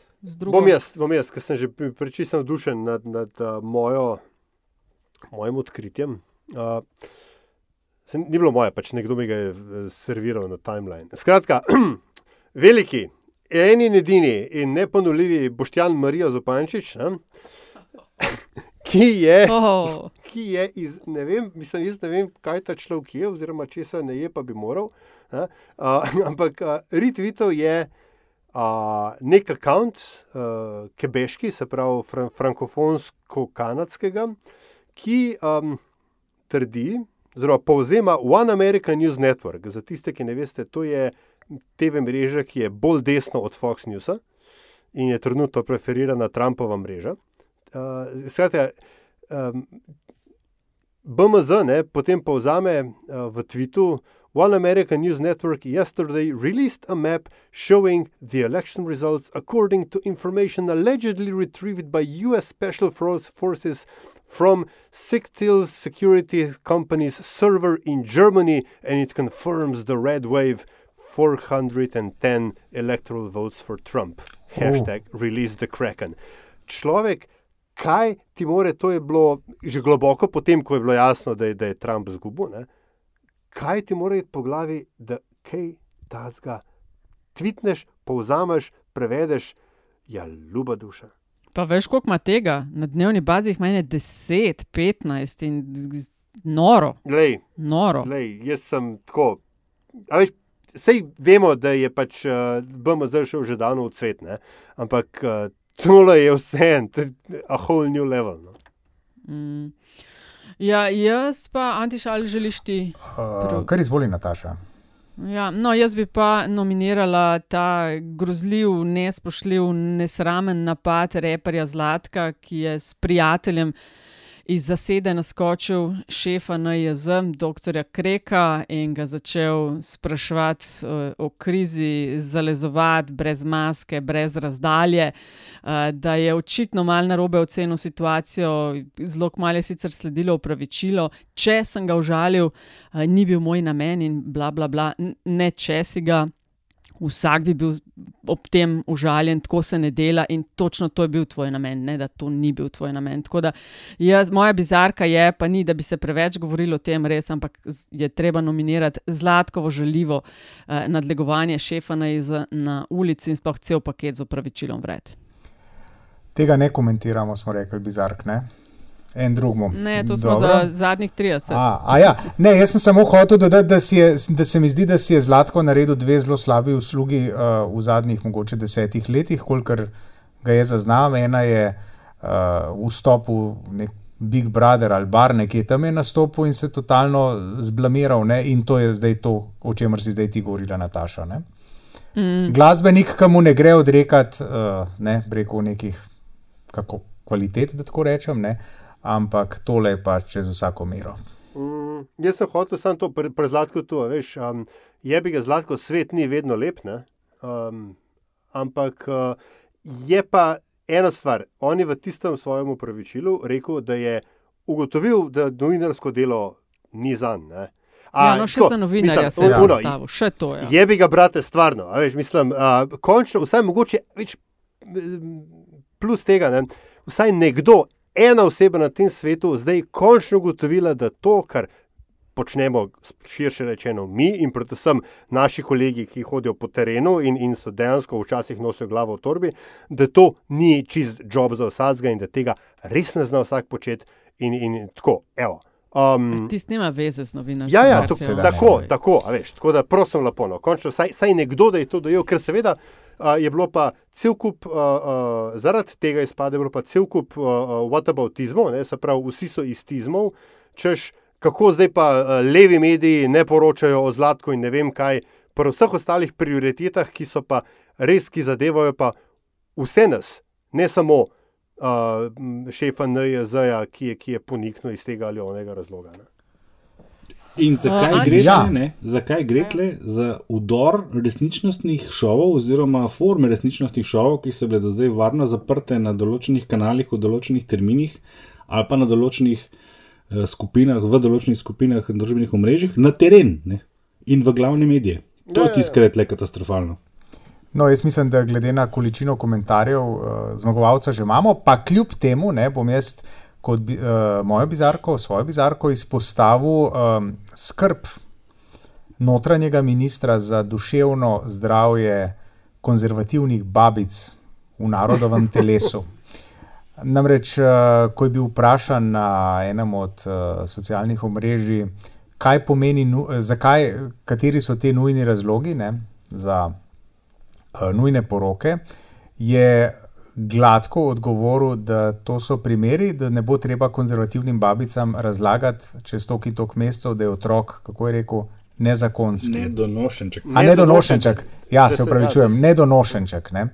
[SPEAKER 4] Bom jaz, bom jaz, ker sem že prečisto navdušen nad, nad uh, mojo, mojim odkritjem. Uh, Ni bilo moje, pač nekdo mi ga je eh, serviral na timeline. Skratka, veliki, eni in edini in neponuljivi Boštjan Marijo Zopančič, ne, ki je,
[SPEAKER 1] Oh.
[SPEAKER 4] ki je iz, ne vem, mislim, jaz ne vem, kaj ta človek je, oziroma če se ne je, pa bi moral. ne, Uh, ampak uh, retweetal je uh, nek račun, uh, kebeški, se pravi fran frankofonsko-kanadskega, ki um, trdi, oziroma povzema One American News Network. Za tiste, ki ne veste, to je TV mreža, ki je bolj desno od Fox Newsa in je trenutno preferirana Trumpova mreža. Uh, skratka, um, BMZ ne, potem povzame uh, v tvitu. One American News Network yesterday released a map showing the election results according to information allegedly retrieved by US Special Force Forces from Sixtil Security Company's server in Germany, and it confirms the red wave 410 electoral votes for Trump. Hashtag release the Kraken. Človek, kaj ti more, to je bilo že globoko potem, ko je bilo jasno, da je, da je Trump zgubil. Ne? Kaj ti iti po glavi, da kaj tazga tvitneš, povzameš, prevedeš, ja, ljuba duša.
[SPEAKER 1] Pa veš, koliko ima tega? Na dnevni bazi jih meni 10, 15 in noro.
[SPEAKER 4] Glej,
[SPEAKER 1] Noro.
[SPEAKER 4] Lej, jaz sem tako. a Veš, sej vemo, da je pač uh, BMZ šel že davno v cvet, ne? ampak uh, tole je vse en, a whole new level. No.
[SPEAKER 1] Mm. Ja, jaz pa, Antiš, ali želiš ti?
[SPEAKER 2] Uh, kar izvoli, Nataša.
[SPEAKER 1] Ja, no, jaz bi pa nominirala ta grozljiv, nespoštljiv, nesramen napad reperja Zlatka, ki je s prijateljem iz zasede naskočil šefa NJZ, dr. Kreka, in ga začel spraševati uh, o krizi, zalezovati brez maske, brez razdalje, uh, da je očitno malo narobe ocenil situacijo, zelo malo je sicer sledilo upravičilo, če sem ga užalil, uh, ni bil moj namen in bla bla bla, ne če si ga. Vsak bi bil ob tem užaljen, tako se ne dela, in točno to je bil tvoj namen, ne da to ni bil tvoj namen. Da jaz, moja bizarka je, pa ni, da bi se preveč govorilo o tem, res, ampak je treba nominirati zlatkovo žaljivo eh, nadlegovanje šefa na, iz, na ulici in sploh cel paket z opravičilom vred.
[SPEAKER 2] Tega ne komentiramo, smo rekli, bizark, ne? En drugmu.
[SPEAKER 1] Ne, to smo
[SPEAKER 2] Dobro.
[SPEAKER 1] za zadnjih 30.
[SPEAKER 2] A, a ja, ne, jaz sem samo hotel dodati, da, je, da se mi zdi, da si je Zlatko naredil dve zelo slabi uslugi uh, v zadnjih mogoče desetih letih, kolikor ga je zaznal. Ena je uh, vstop v nek Big Brother ali bar, nekje tam je nastopil in se totalno zblamiral, ne? in to je zdaj to, o čemer si zdaj ti govorila, Nataša. Ne?
[SPEAKER 1] Mm.
[SPEAKER 2] Glasbenik, ki mu ne gre odrekati, uh, ne, preko nekih kako, kvalitet, da tako rečem, ne? Ampak tole je pa čez vsako mero.
[SPEAKER 4] Mm, jaz sem hotel samo to pre, prezlatko to, a veš. Um, je bi ga zlatko, svet ni vedno lep, ne? Um, ampak uh, je pa ena stvar. On je v tistem svojem upravičilu rekel, da je ugotovil, da novinarsko delo ni zanj. ne.
[SPEAKER 1] Ja, no, še
[SPEAKER 4] tako,
[SPEAKER 1] za novinarja
[SPEAKER 4] mislim,
[SPEAKER 1] se je
[SPEAKER 4] ono,
[SPEAKER 1] postavil, še to, ja.
[SPEAKER 4] Je bi ga, brate, stvarno. a Veš, mislim, uh, končno, vsaj mogoče več plus tega, ne, vsaj nekdo, ena oseba na tem svetu, zdaj končno ugotovila, da to, kar počnemo, širše rečeno, mi in predvsem naši kolegi, ki hodijo po terenu in, in so dejansko včasih nosijo glavo v torbi, da to ni čist job za vsakega in da tega res ne zna vsak početi. In, in tako, evo. Um,
[SPEAKER 1] Tisti nima veze z novinarstvom.
[SPEAKER 4] Ja, ja, to, tako, tako, veš, tako da prosim lepo, no, končno, saj, saj nekdo, da je to dojel, ker seveda je bilo pa cel kup, uh, uh, zaradi tega izpade, je bilo pa cel kup uh, whataboutizmov, ne, se pravi, vsi so iz tizmov, češ, kako zdaj pa levi mediji ne poročajo o zlatku in ne vem kaj, pri vseh ostalih prioritetah, ki so pa res, ki zadevajo pa vse nas, ne samo uh, šefa NJZ-ja, ki je, ki je poniknil iz tega ali onega razloga. Ne.
[SPEAKER 3] In zakaj
[SPEAKER 1] A,
[SPEAKER 3] gre?
[SPEAKER 1] Ja.
[SPEAKER 3] Ne? Zakaj gre tle za udor resničnostnih šovov, oziroma forme resničnostnih šovov, ki so bile do zdaj varno zaprte na določenih kanalih, v določenih terminih ali pa na določenih eh, skupinah, v določenih skupinah in družbenih omrežjih, na teren ne? in v glavne medije. To je
[SPEAKER 4] ja,
[SPEAKER 3] tisto, kar je tle katastrofalno.
[SPEAKER 2] No, jaz mislim, da glede na količino komentarjev, uh, zmagovalca že imamo, pa kljub temu ne, bom jaz kot bi, uh, mojo bizarko, svojo bizarko izpostavil um, skrb notranjega ministra za duševno zdravje konzervativnih babic v narodovem telesu. Namreč, uh, ko je bil vprašan na enem od uh, socialnih omrežij, kaj pomeni, nu, zakaj, kateri so ti nujni razlogi ne, za uh, nujne poroke, je gladko odgovoril, da to so primeri, da ne bo treba konzervativnim babicam razlagati čez toliko in toliko mesecev, da je otrok, kako je rekel, nezakonski.
[SPEAKER 3] Nedonošenček.
[SPEAKER 2] A nedonošenček, ja, se upravičujem, nedonošenček. Ne.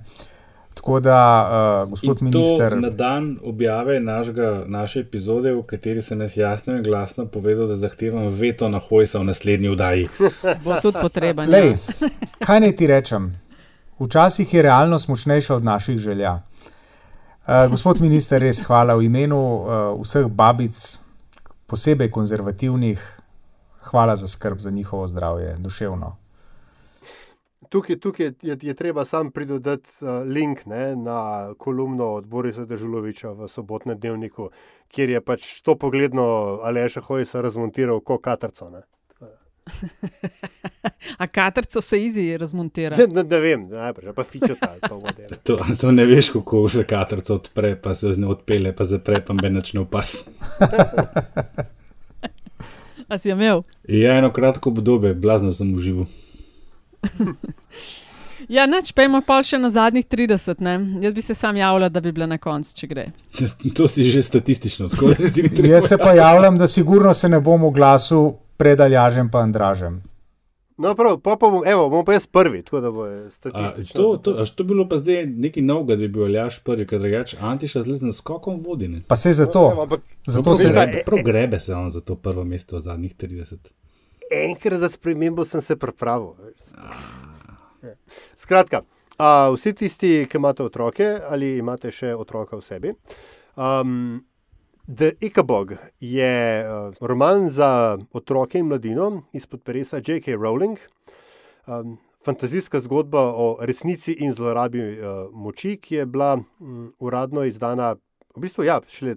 [SPEAKER 2] Tako da, uh, gospod
[SPEAKER 3] In
[SPEAKER 2] minister.
[SPEAKER 3] To na dan objave našega, naše epizode, v kateri sem jaz jasno in glasno povedal, da zahtevam veto na Hojsa v naslednji vdaji.
[SPEAKER 1] Bo tudi potreben.
[SPEAKER 2] Lej,
[SPEAKER 1] ja.
[SPEAKER 2] kaj naj ti rečem? Včasih je realnost močnejša od naših želja. Uh, gospod minister, res hvala v imenu uh, vseh babic, posebej konzervativnih, hvala za skrb za njihovo zdravje, duševno.
[SPEAKER 4] Tukaj, tukaj je, je treba sam pridodati uh, link ne, na kolumno od Borisa Dežuloviča v sobotnem dnevniku, kjer je pač to pogledno Aleša Hojsa razmontiral kot katarco. Ne.
[SPEAKER 1] A katerco se izi razmontira?
[SPEAKER 4] Ne, ne, ne vem, najprej pa fičo ta.
[SPEAKER 3] To, to ne veš, kako se katarca odpre, pa se z njo odpele, pa zapre, pa me načne upas.
[SPEAKER 1] A si imel?
[SPEAKER 3] Ja, eno kratko obdobje, blazno sem užival.
[SPEAKER 1] Ja, neč pejmo pa še na zadnjih 30. Ne? Jaz bi se sam javljal, da bi bila na koncu, če gre.
[SPEAKER 3] To si že statistično, tako da ti ni treba.
[SPEAKER 2] Jaz se pa javljam, da sigurno se ne bom oglasil pred Aljažem pa Andražem.
[SPEAKER 4] No, prav, pa, pa bom, evo, bom pa jaz prvi, tako da bo
[SPEAKER 3] A,
[SPEAKER 4] statistično.
[SPEAKER 3] to, to, a što bilo pa zdaj nekaj novega, da bi bil Aljaš prvi, ker drugače Antiša z letnim skokom vodi. Ne?
[SPEAKER 2] Pa se zato,
[SPEAKER 4] No, ampak-
[SPEAKER 2] zato
[SPEAKER 3] prav,
[SPEAKER 2] se
[SPEAKER 3] grebe, prav grebe se on za to prvo mesto v zadnjih 30.
[SPEAKER 4] Enkrat za spremembo sem se pripravil. veš. Ja. Skratka, a, vsi tisti, ki imate otroke ali imate še otroka v sebi. Um, The Ikabog je uh, roman za otroke in mladino izpod peresa J.K. Rowling. Um, fantazijska zgodba o resnici in zlorabi uh, moči, ki je bila um, uradno izdana, v bistvu, ja, šele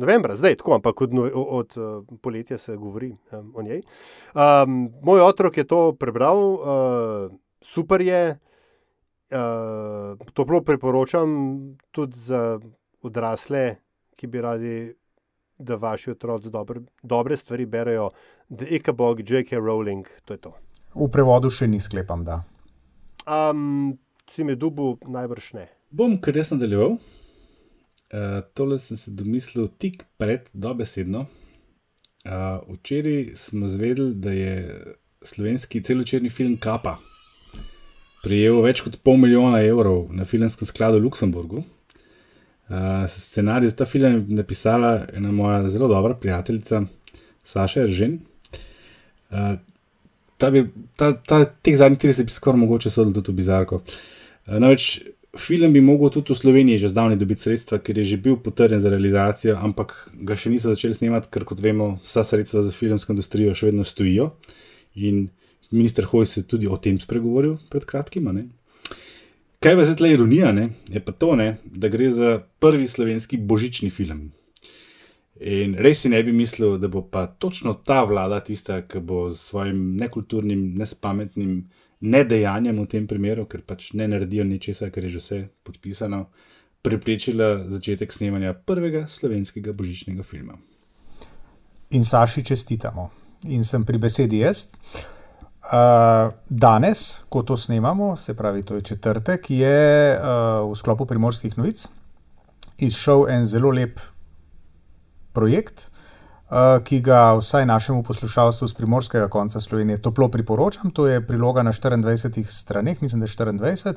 [SPEAKER 4] novembra, zdaj, tako, ampak od, od, od uh, poletja se govori um, o njej. Um, moj otrok je to prebral, uh, super je, uh, toplo priporočam tudi za odrasle, ki bi radi, da vaši otroci dobre, dobre stvari berejo. The Ikabog, J.K. Rowling, to je to.
[SPEAKER 2] v prevodu še ni sklepam, da.
[SPEAKER 4] Um, si me dubu, najbrž ne.
[SPEAKER 3] Bom kar jaz nadaljeval. Uh, tole sem se domislil tik pred dobesedno. Uh, včeraj smo zvedeli, da je slovenski celočerni film Kapa prejel več kot pol milijona evrov na filmskem skladu v Luksemburgu. Uh, scenarij za ta film je napisala ena moja zelo dobra prijateljica, Saša Eržen. Uh, ta bi, ta, ta, teh zadnjih 30 bi skoraj mogoče sodel tudi v bizarko. Uh, namreč film bi mogel tudi v Sloveniji že zdavnaj dobiti sredstva, ker je že bil potrjen za realizacijo, ampak ga še niso začeli snemati, ker kot vemo, vsa sredstva za filmsko industrijo še vedno stojijo. In minister Hojs je tudi o tem spregovoril pred kratkim. ne. Kaj pa zdaj tle ironija, ne? je pa to, ne, da gre za prvi slovenski božični film. In res si ne bi mislil, da bo pa točno ta vlada tista, ki bo s svojim nekulturnim, nespametnim nedejanjem v tem primeru, ker pač ne naredijo ničesar, ker je že vse podpisano, preprečila začetek snemanja prvega slovenskega božičnega filma.
[SPEAKER 2] In Saši čestitamo. In sem pri besedi jaz. Uh, danes, ko to snemamo, se pravi, to je četrtek, je uh, v sklopu primorskih novic izšel en zelo lep projekt, uh, ki ga vsaj našemu poslušalstvu z primorskega konca Slovenije toplo priporočam. To je priloga na 24 straneh, mislim, da je 24,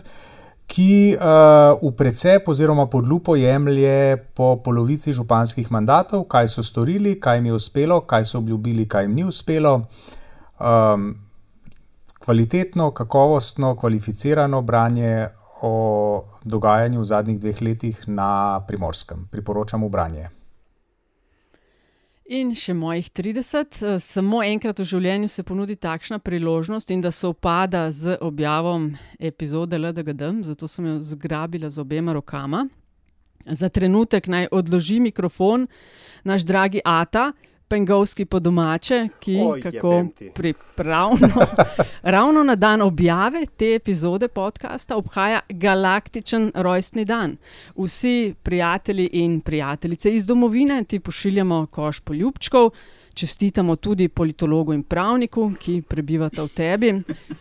[SPEAKER 2] ki uh, v precep oziroma pod lupo jemlje po polovici županskih mandatov, kaj so storili, kaj jim je uspelo, kaj so obljubili, kaj jim ni uspelo. Um, kvalitetno, kakovostno, kvalificirano branje o dogajanju v zadnjih dveh letih na primorskem. Priporočam branje.
[SPEAKER 1] In še mojih 30, eh, samo enkrat v življenju se ponudi takšna priložnost, in da se upada z objavom epizode LDGD, zato sem jo zgrabila z obema rokama. Za trenutek naj odloži mikrofon naš dragi Ata, Pengovski po domače, ki
[SPEAKER 4] Oj,
[SPEAKER 1] kako pripravno, ravno na dan objave te epizode podcasta obhaja galaktičen rojstni dan. Vsi prijatelji in prijateljice iz domovine ti pošiljamo koš poljubčkov. Čestitamo tudi politologu in pravniku, ki prebivata v tebi,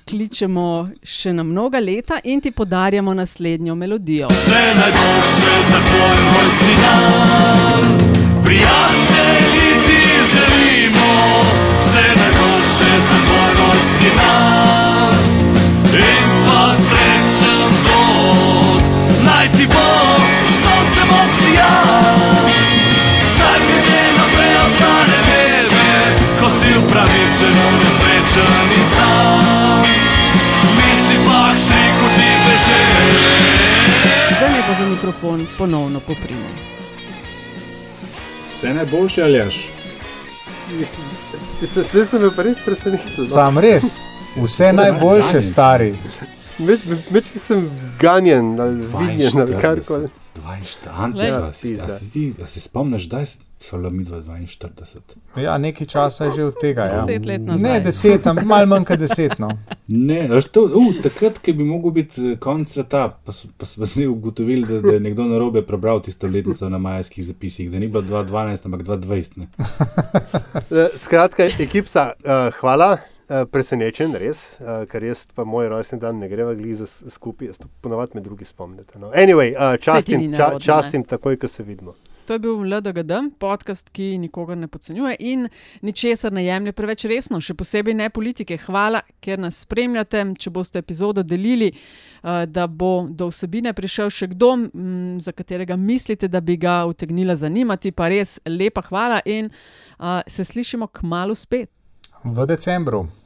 [SPEAKER 1] kličemo še na mnoga leta in ti podarjamo naslednjo melodijo.
[SPEAKER 16] Vse najboljše za tvoj rojstni dan, prijatelji želimo. Vse najboljše za tvoj rojstni dan in pa srečen bod. Naj ti bo sonce obsijal, vsaj nekaj naprej ostane veme, ko si upravičen, nesrečen in sam. Misli pa štrik v ti beže.
[SPEAKER 1] Zdaj me pa za mikrofon ponovno poprime.
[SPEAKER 3] Vse najboljše, ali
[SPEAKER 4] Vse sem bil res presenečen. no.
[SPEAKER 2] Sam res, vse najboljše, stari.
[SPEAKER 4] Meč, ki sem ganjen ali vidjen ali karkoli.
[SPEAKER 3] 42,
[SPEAKER 4] Glej.
[SPEAKER 3] a si- a si a se spomniš, da so bila mi 42?
[SPEAKER 2] Ja, nekaj časa je že od tega. Ja.
[SPEAKER 1] Deset let nazaj.
[SPEAKER 2] Ne, deset, ampak malo manj kot deset. No.
[SPEAKER 3] Ne, to, uh, takrat, ki bi mogel biti eh, konec sveta, pa, s- pa smo zdaj ugotovili, da, da je nekdo na robe prebral tisto letnico na majskih zapisih, da ni bilo 2012, ampak 2020. Ne.
[SPEAKER 4] Eh, Skratka, ekipa, uh, hvala. Uh, presenečen, res, uh, ker jaz pa moj rojstni dan ne greva gliza skupaj, jaz to ponovadi me drugi spomnite. No. Anyway, uh, častim, ča, častim takoj, ko se vidimo.
[SPEAKER 1] To je bil LDGD, podcast, ki nikogar ne podcenjuje in ničesar ne jemlje preveč resno, še posebej ne politike. Hvala, ker nas spremljate. Če boste epizodo delili, eh, da bo do vsebine prišel še kdo, za katerega mislite, da bi ga utegnila zanimati, pa res lepa hvala in eh, se slišimo k malu spet.
[SPEAKER 2] V decembru.